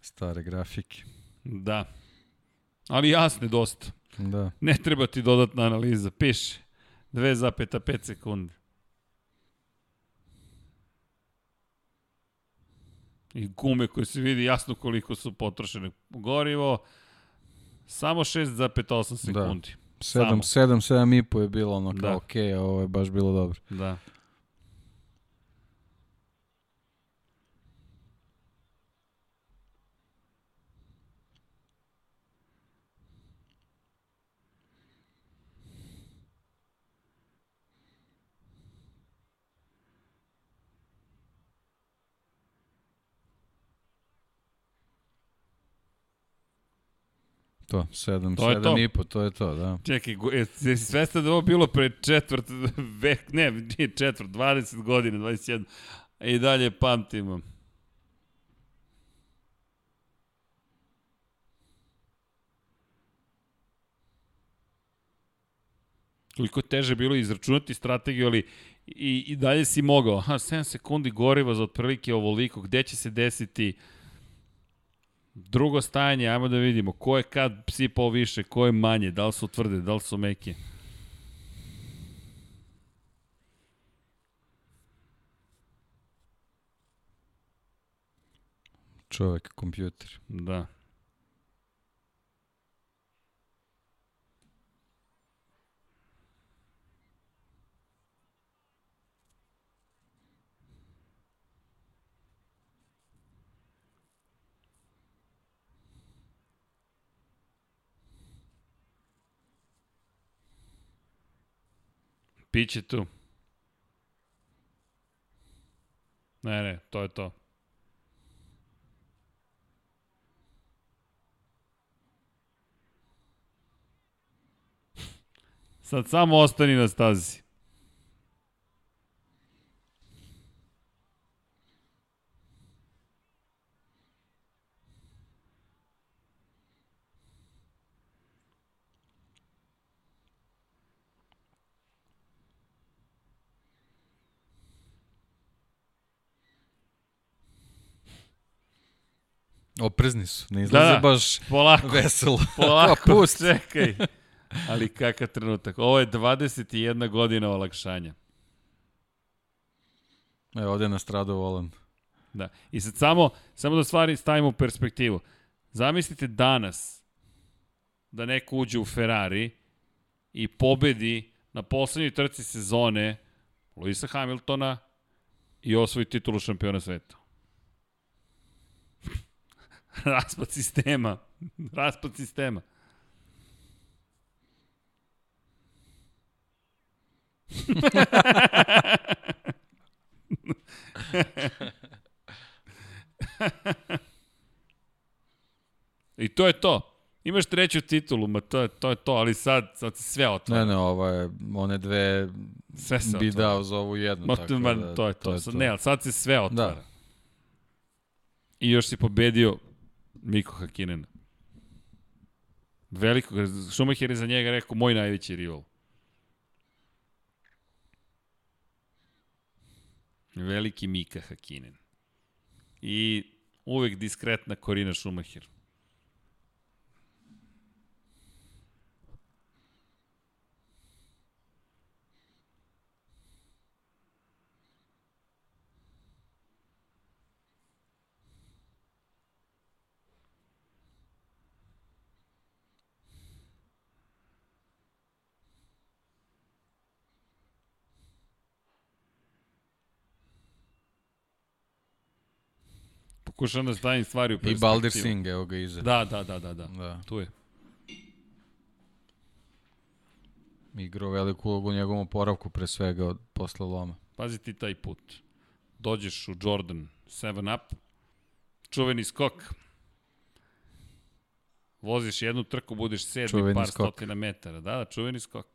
Stare grafike. Da. Ali jasne dosta. Da. Ne treba ti dodatna analiza. Piše. 2,5 sekunde. I gume koje se vidi jasno koliko su potrošene gorivo. Samo 6,8 sekundi. 7, 7, 7 i po je bilo ono kao Da. a ovo je baš bilo dobro. Da. To, 7, To je 7 to. i po, to je to, da. Čekaj, go- jesi svestan da ovo bilo pre četvrt vek, ne, nije četvrt, 20 godina, 21. I dalje pamtimo. Koliko je teže bilo izračunati strategiju, ali i, i dalje si mogao. Aha, 7 sekundi goriva za otprilike ovoliko. Gde će se desiti drugo stajanje? Ajmo da vidimo. Ko je kad sipao više, ko je manje, da li su tvrde, da li su meke. Čovek, kompjuter. Da. Piće tu. Ne, ne, to je to. Sad samo ostani na stazi. Oprezni su, ne izlaze Da, da. baš Polako, veselo. polako, Pa pusti. čekaj. Ali kakav trenutak. Ovo je 21 godina olakšanja. Evo, ovde je nastradao volan. Da. I sad samo, samo da stvari stavimo u perspektivu. Zamislite danas da neko uđe u Ferrari i pobedi na poslednjoj trci sezone Luisa Hamiltona i osvoji titulu šampiona sveta. Raspad sistema. Raspad sistema. I to je to. Imaš treću titulu, ma to je to, je to ali sad, sad se sve otvara. Ne, ne, ovo je, one dve Sve se bi otvara. dao za ovu jednu. Ma, tako ma, da, to je to. Sad, ne, ali sad se sve otvara. Da. I još si pobedio Miko Hakinena. Veliko, Schumacher je za njega rekao moj najveći rival. Veliki Mika Hakinen. I uvek diskretna Korina Schumacher. Pokušam da stavim stvari u I perspektivu. Baldir Singh, evo ga iza. Da, da, da, da, da. da. Tu je. Igrao veliku ulogu u njegovom oporavku pre svega od posle loma. Pazi ti taj put. Dođeš u Jordan 7 up, čuveni skok, voziš jednu trku, budeš sedmi Čuveni par skok. stotina metara. Da, da, čuveni skok.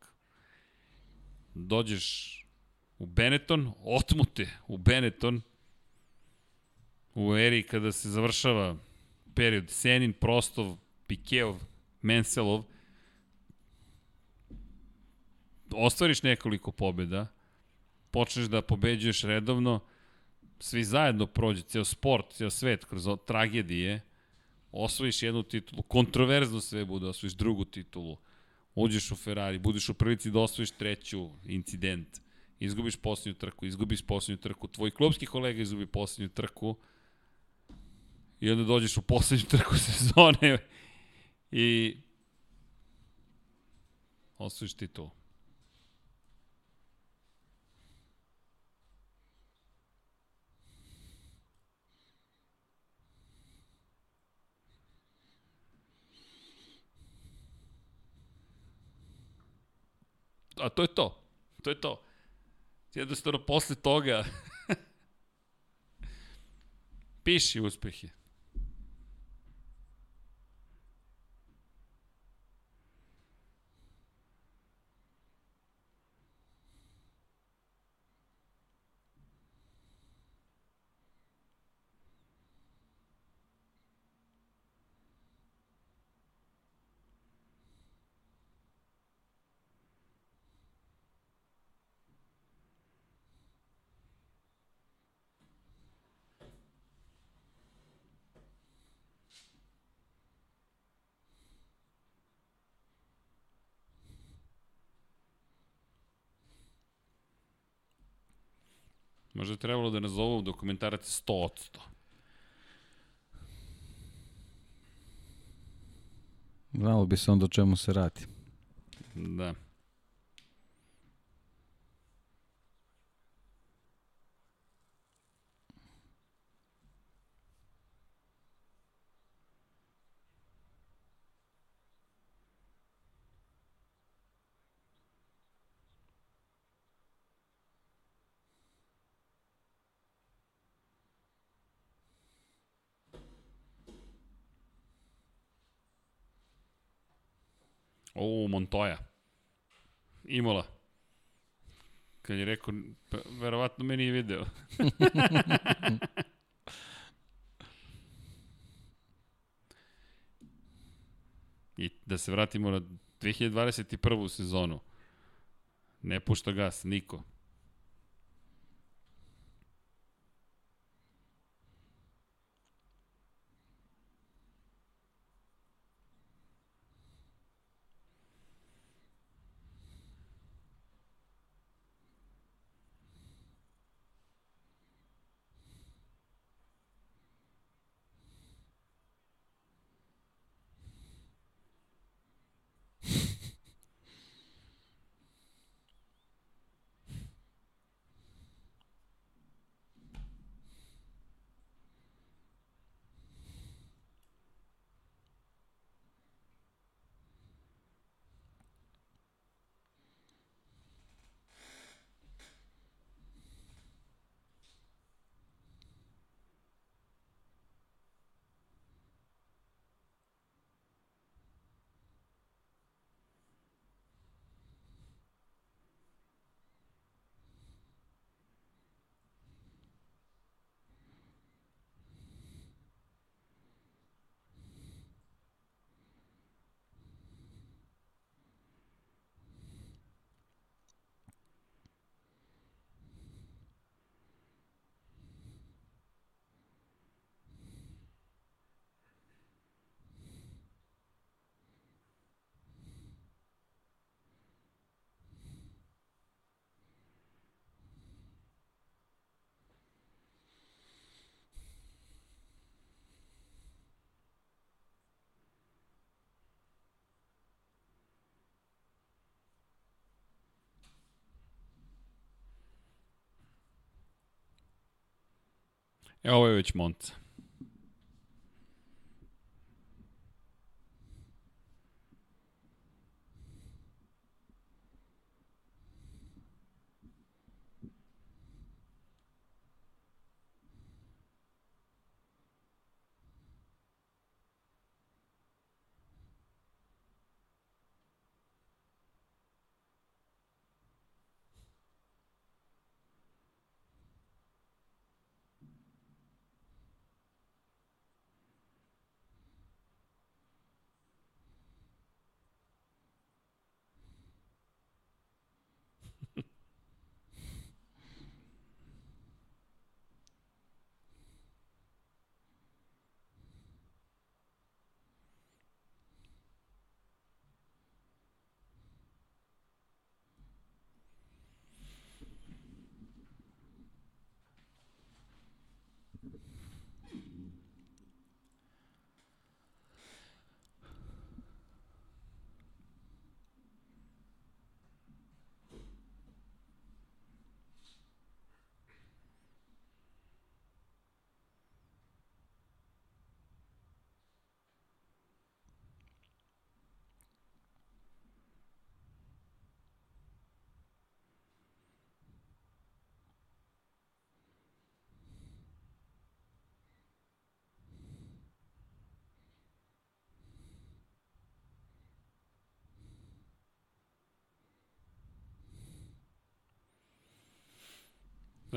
Dođeš u Benetton, otmute u Benetton, u eri kada se završava period Senin, Prostov, Pikeov, Menselov, ostvariš nekoliko pobjeda, počneš da pobeđuješ redovno, svi zajedno prođe, ceo sport, ceo svet, kroz tragedije, osvojiš jednu titulu, kontroverzno sve bude, osvojiš drugu titulu, uđeš u Ferrari, budeš u prilici da osvojiš treću incident, izgubiš posljednju trku, izgubiš posljednju trku, tvoj klubski kolega izgubi posljednju trku, i onda dođeš u poslednju trku sezone i osvojiš titulu. A to je to. To je to. Jednostavno, posle toga piši uspehe. Možda je trebalo da nazovu dokumentarac 100 od 100. Znalo bi se onda o čemu se radi. Da. O, Montoya. Imola. Kad je rekao, pa, verovatno me nije video. I da se vratimo na 2021. sezonu. Ne pušta gas, niko. E, ovo je već Monca.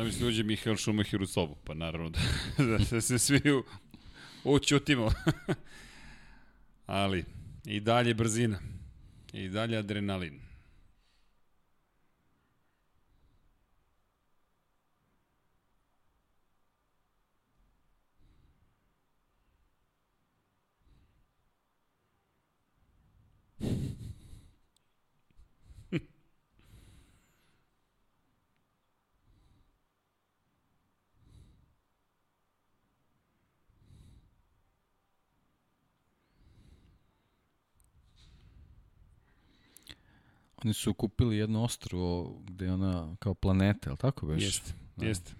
Mi se uđe Mihael Šumacher u sobu, pa naravno da, da se svi u, učutimo. Ali, i dalje brzina. I dalje adrenalin. Oni su kupili jedno ostrvo gde je ona kao planeta, je li tako već? Jeste, da. jeste.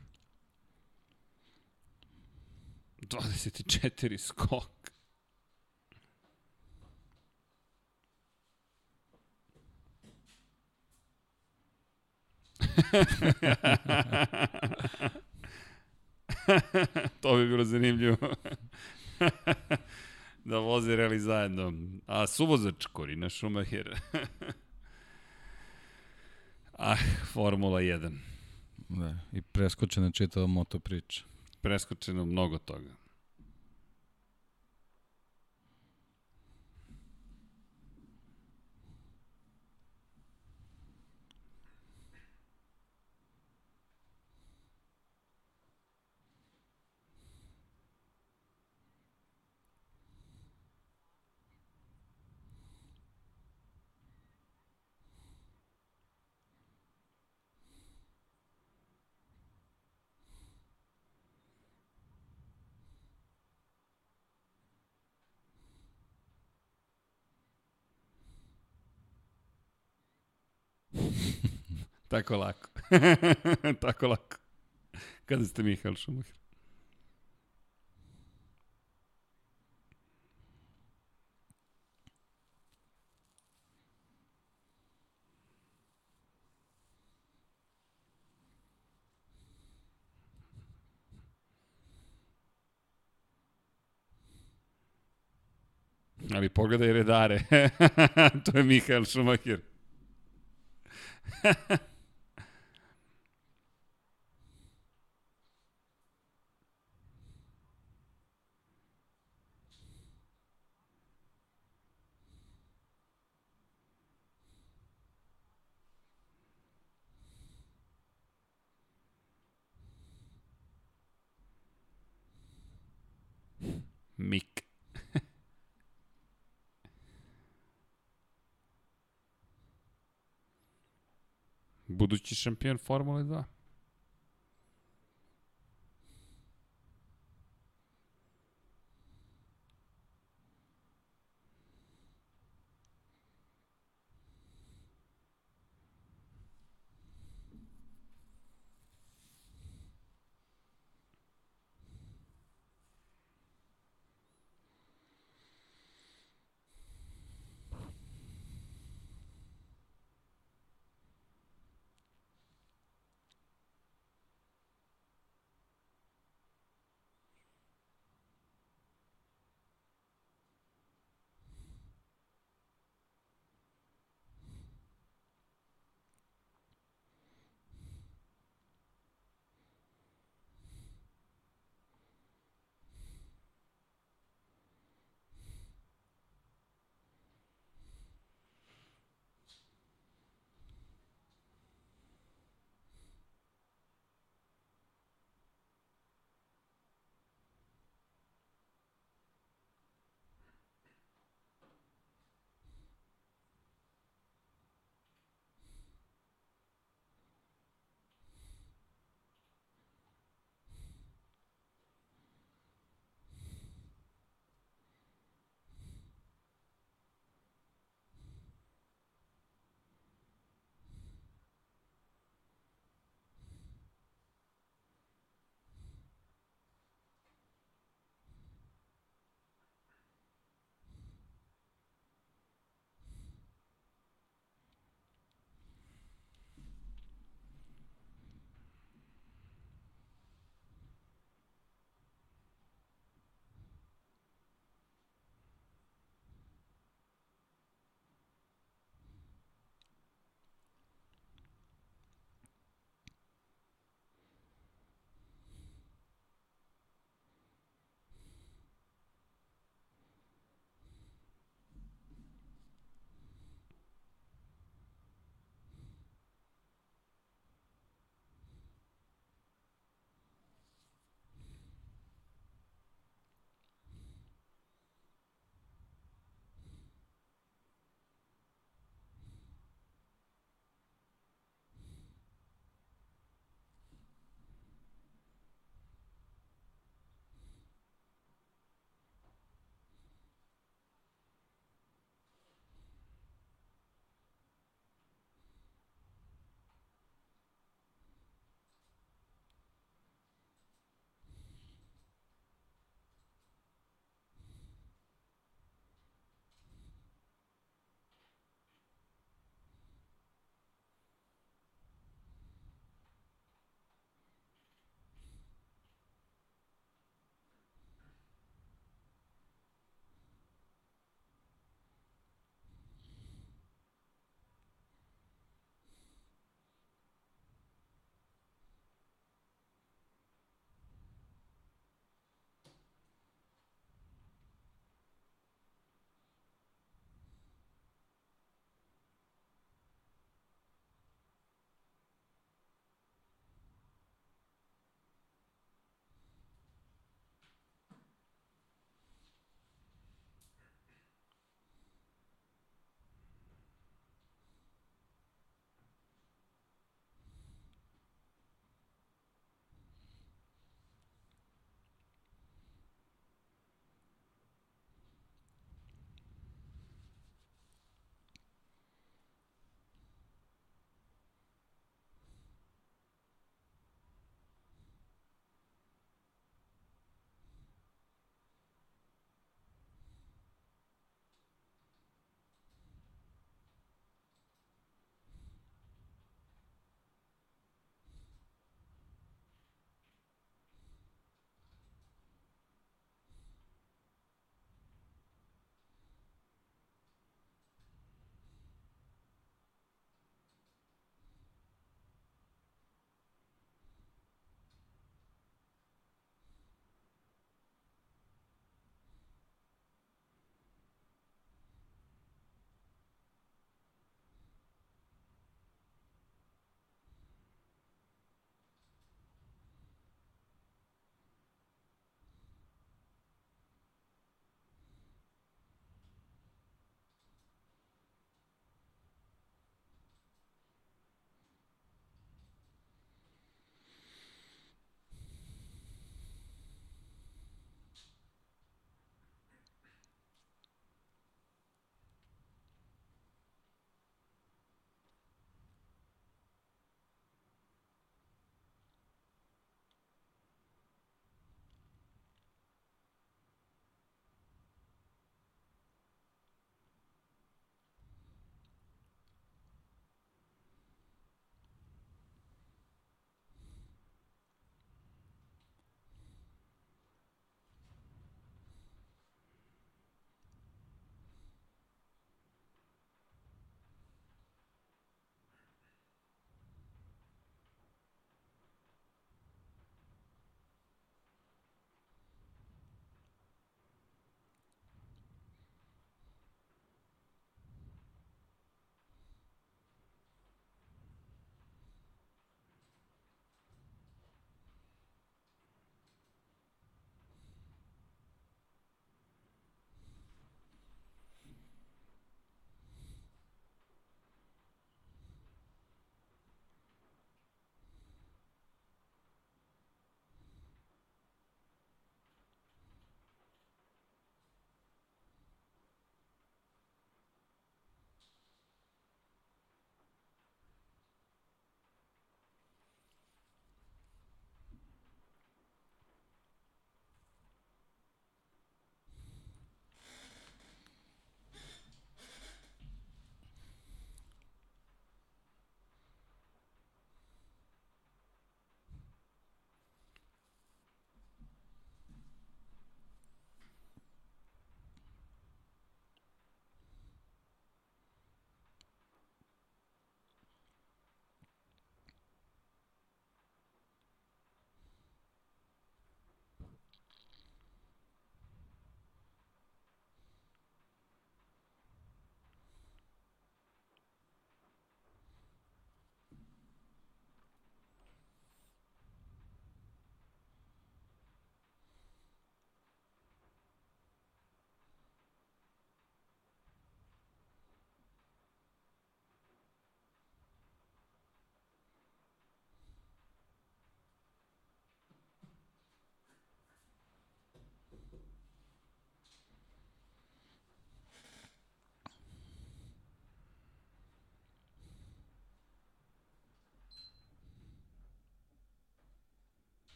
24 skok. to bi bilo zanimljivo. da voze reli zajedno. A suvozač Korina Schumacher. ah, Formula 1. Da, i preskočena čitava moto priča. Preskočeno mnogo toga. Tako lako. Tako lako. Kada ste Mihael Šumacher? Ali pogledaj redare. to je Mihael Šumacher. Mik. Budući šampion Formule 2.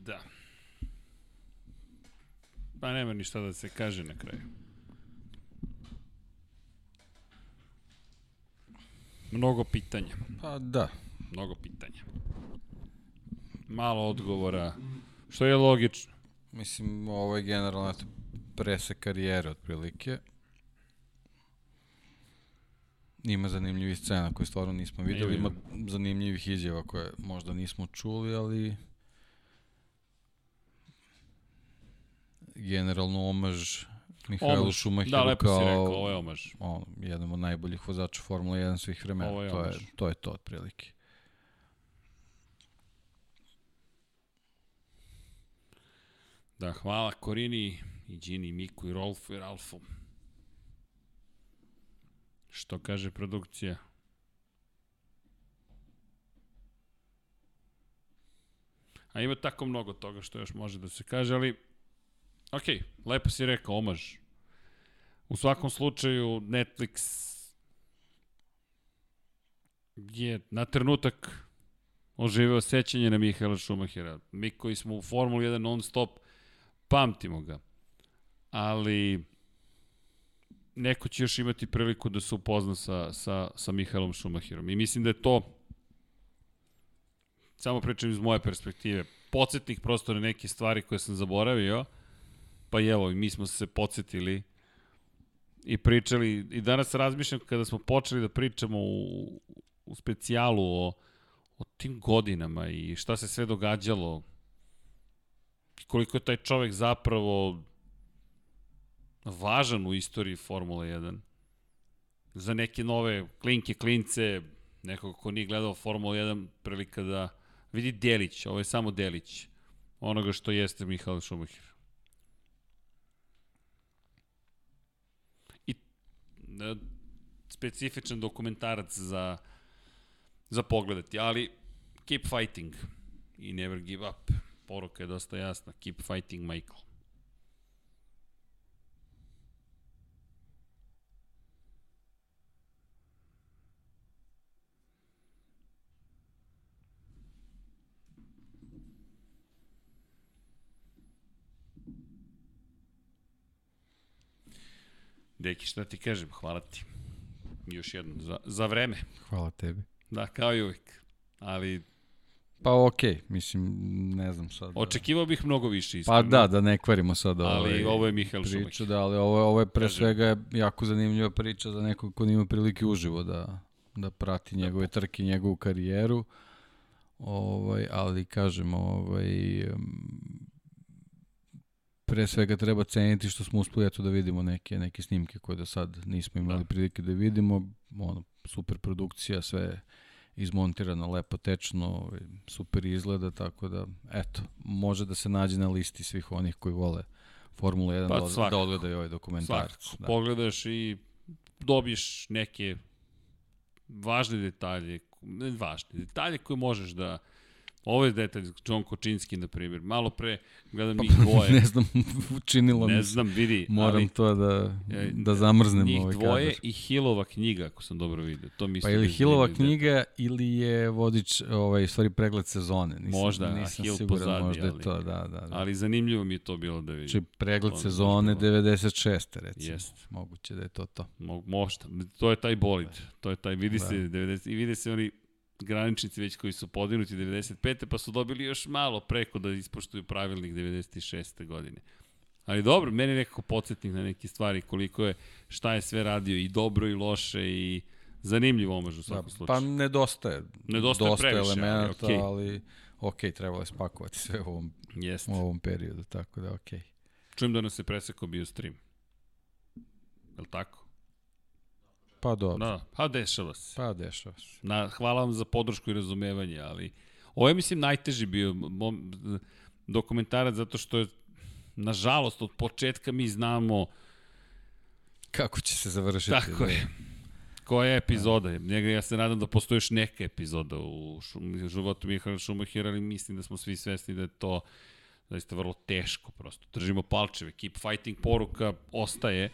Da. Pa nema ništa da se kaže na kraju. Mnogo pitanja. Pa da. Mnogo pitanja. Malo odgovora, što je logično. Mislim, ovo je generalno eto, prese karijere otprilike. Ima zanimljivih scena koje stvarno nismo videli, ima zanimljivih izjava koje možda nismo čuli, ali generalno omaž Mihajlu Šumahiru da, lepo kao si rekao, ovo je omaž. On, jedan od najboljih vozača Formula 1 svih vremena. Ovo je to, je, omaž. to je to otprilike. Da, hvala Korini i Gini, Miku i Rolfu i Ralfu. Što kaže produkcija? A ima tako mnogo toga što još može da se kaže, ali ok, lepo si rekao, omaž. U svakom slučaju Netflix je na trenutak oživeo sećanje na Mihaela Šumahira. Mi koji smo u Formuli 1 non stop, pamtimo ga. Ali neko će još imati priliku da se upozna sa, sa, sa Mihaelom Šumahirom. I mislim da je to, samo pričam iz moje perspektive, podsjetnik prosto na neke stvari koje sam zaboravio, pa evo, mi smo se podsjetili i pričali, i danas razmišljam kada smo počeli da pričamo u, u specijalu o, o tim godinama i šta se sve događalo, koliko je taj čovek zapravo važan u istoriji Formule 1. Za neke nove klinke, klince, nekog ko nije gledao Formula 1, prilika da vidi delić, ovo je samo delić onoga što jeste Mihael Schumacher. I e, specifičan dokumentarac za za pogledati, ali keep fighting i never give up. Poruka je dosta jasna. Keep fighting, Michael. Deki, šta ti kažem? Hvala ti. Još jednom, za, za vreme. Hvala tebi. Da, kao i uvijek. Ali Pa okej, okay, mislim, ne znam sad. Očekivao bih mnogo više iskreno. Pa da, da ne kvarimo sad ali ovaj, ovo je Mihael priču, Šumacher. da, ali ovo, ovo je pre Kažem. svega jako zanimljiva priča za nekog ko nima prilike uživo da, da prati njegove trke, njegovu karijeru. Ovaj, ali kažem, ovaj, pre svega treba ceniti što smo uspeli eto da vidimo neke neke snimke koje do sad nismo imali Da. da. prilike da vidimo. Ono, super produkcija, sve izmontirano lepo tečno, ovaj, super izgleda, tako da, eto, može da se nađe na listi svih onih koji vole Formula 1 Pa, da, da svakako. odgledaju ovaj dokumentarac. Svakako, Da. pogledaš i dobiješ neke važne detalje, ne važne, detalje koje možeš da Ovo je detalj, John Kočinski, na primjer. Malo pre gledam njih dvoje. ne znam, učinilo mi ne znam, vidi. Moram ali, to da, e, da zamrznem njih ovaj dvoje kadar. i Hilova knjiga, ako sam dobro vidio. To mi Pa ili zanimljiv knjiga ili je vodič, ovaj, stvari pregled sezone. Nisam, Možda, a nisam Hill siguran, pozadi, možda ali- je to, da, da. da. detalj. Ali zanimljivo mi je to bilo da vidim. Znači pregled to sezone baš bilo. 96. recimo. Jest. Moguće da je to to. Mo, možda. To je taj bolid. To je taj, vidi Da. se 90, i vide se oni graničnici već koji su podinuti 95. pa su dobili još malo preko da ispoštuju pravilnik 96. godine. Ali dobro, meni je nekako podsjetnik na neke stvari koliko je, šta je sve radio i dobro i loše i zanimljivo omaž u svakom Da, slučaju. pa nedostaje. Nedostaje dosta previše, ali elemenata, okej. ali ok, trebalo je spakovati sve u ovom, Jeste. u ovom periodu, tako da ok. Čujem da nas je presekao bio stream. Je li tako? Pa dobro, Da, pa dešava se. pa dešava se. Na, hvala vam za podršku i razumevanje, ali ovo je, mislim, najteži bio mom, dokumentarac zato što je, nažalost, od početka mi znamo Kako će se završiti? tako da. je. Koja je epizoda? Njega ja se nadam da postoji još neka epizoda u šum, životu Mihaela Šumahira, ali mislim da smo svi svesni da je to zaista vrlo teško prosto. Držimo palčeve, keep fighting poruka ostaje,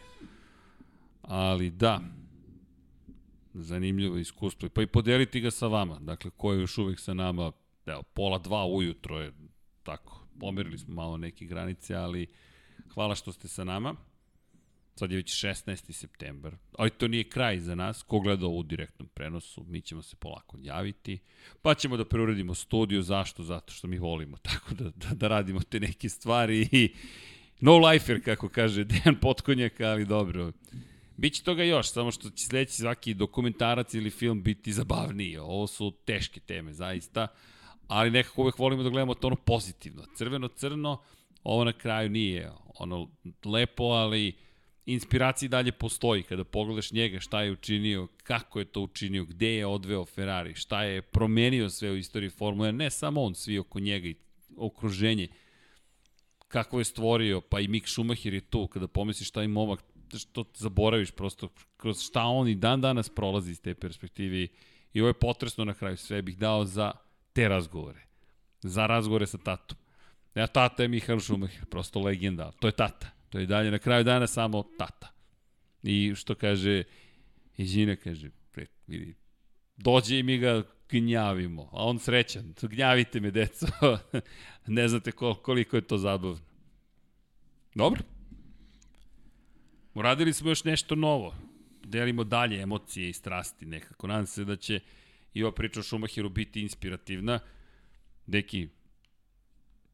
ali da, zanimljivo iskustvo. Pa i podeliti ga sa vama, dakle, ko je još uvek sa nama, evo, pola dva ujutro je tako, pomerili smo malo neke granice, ali hvala što ste sa nama. Sad je već 16. september, ali to nije kraj za nas. Ko gleda u direktnom prenosu, mi ćemo se polako javiti, pa ćemo da preuredimo studiju. Zašto? Zato što mi volimo tako da, da, da radimo te neke stvari i no lifer, kako kaže Dejan Potkonjak, ali dobro. Biće toga još, samo što će sledeći svaki dokumentarac ili film biti zabavniji. Ovo su teške teme, zaista, ali nekako uvek volimo da gledamo to ono pozitivno. Crveno-crno, ovo na kraju nije ono lepo, ali inspiracija dalje postoji. Kada pogledaš njega, šta je učinio, kako je to učinio, gde je odveo Ferrari, šta je promenio sve u istoriji Formule, ne samo on, svi oko njega i okruženje, kako je stvorio, pa i Mick Schumacher je tu, kada pomisliš šta je momak, što zaboraviš prosto, kroz šta on i dan danas prolazi iz te perspektive i ovo je potresno na kraju, sve bih dao za te razgovore, za razgovore sa tatom. Ja, tata je Michael Schumacher, prosto legenda, to je tata To je dalje na kraju dana samo tata. I što kaže, i Žina kaže, pre, vidi, dođe i mi ga gnjavimo, a on srećan, gnjavite me, deco. ne znate koliko je to zabavno. Dobro. Uradili smo još nešto novo. Delimo dalje emocije i strasti nekako. Nadam se da će i ova priča o Šumahiru biti inspirativna. Deki,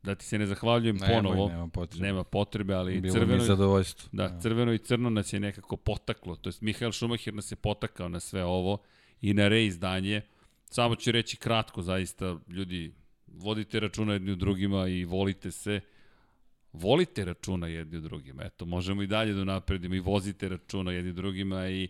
da ti se ne zahvaljujem Nemoj, ponovo. Nema potrebe. Nema potrebe, ali Bilo crveno, mi zadovoljstvo. da, Da. crveno i crno nas je nekako potaklo. To jest Mihael Schumacher nas je potakao na sve ovo i na reizdanje. Samo ću reći kratko, zaista, ljudi, vodite računa jedni u drugima i volite se. Volite računa jedni drugima. Eto, možemo i dalje da napredimo i vozite računa jedni drugima i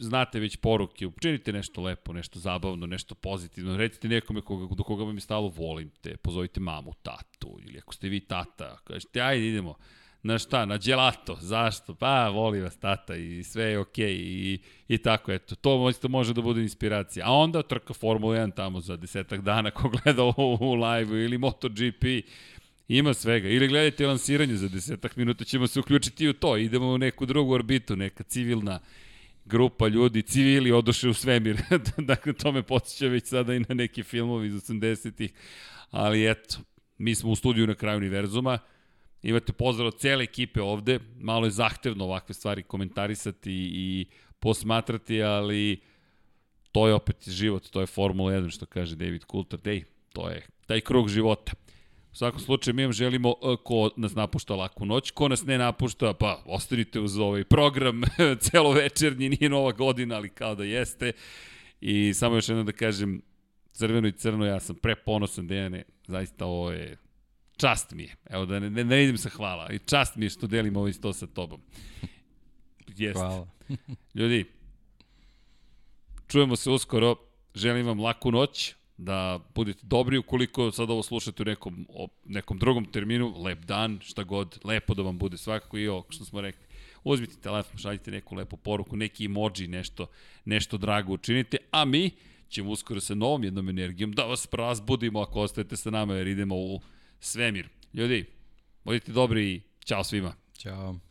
znate već poruke, učinite nešto lepo, nešto zabavno, nešto pozitivno, recite nekome koga, do koga vam je stalo, volim te, pozovite mamu, tatu, ili ako ste vi tata, kažete, ajde idemo, na šta, na gelato, zašto, pa voli vas tata i sve je okej okay, i, i tako, eto, to isto može da bude inspiracija. A onda trka Formula 1 tamo za desetak dana ko gleda u, u live-u ili MotoGP, Ima svega. Ili gledajte lansiranje za desetak minuta, ćemo se uključiti u to. Idemo u neku drugu orbitu, neka civilna grupa ljudi, civili odoše u svemir. dakle, to me podsjeća već sada i na neki filmovi iz 80-ih. Ali eto, mi smo u studiju na kraju univerzuma. Imate pozdrav od cele ekipe ovde. Malo je zahtevno ovakve stvari komentarisati i posmatrati, ali to je opet život, to je Formula 1, što kaže David Coulter. Dej, to je taj krug života. U svakom slučaju mi vam želimo e, ko nas napušta laku noć, ko nas ne napušta, pa ostanite uz ovaj program celovečernji, nije nova godina, ali kao da jeste. I samo još jedno da kažem, crveno i crno, ja sam preponosan, Dejane, zaista ovo je čast mi je. Evo da ne, ne, ne idem sa hvala, i čast mi je što delim ovo isto sa tobom. Jeste. Hvala. Ljudi, čujemo se uskoro, želim vam laku noć, da budete dobri ukoliko sad ovo slušate u nekom, o, nekom drugom terminu, lep dan, šta god, lepo da vam bude svakako i ovo što smo rekli. Uzmite telefon, šaljite neku lepu poruku, neki emoji, nešto, nešto drago učinite, a mi ćemo uskoro sa novom jednom energijom da vas razbudimo ako ostajete sa nama jer idemo u svemir. Ljudi, budite dobri i čao svima. Ćao.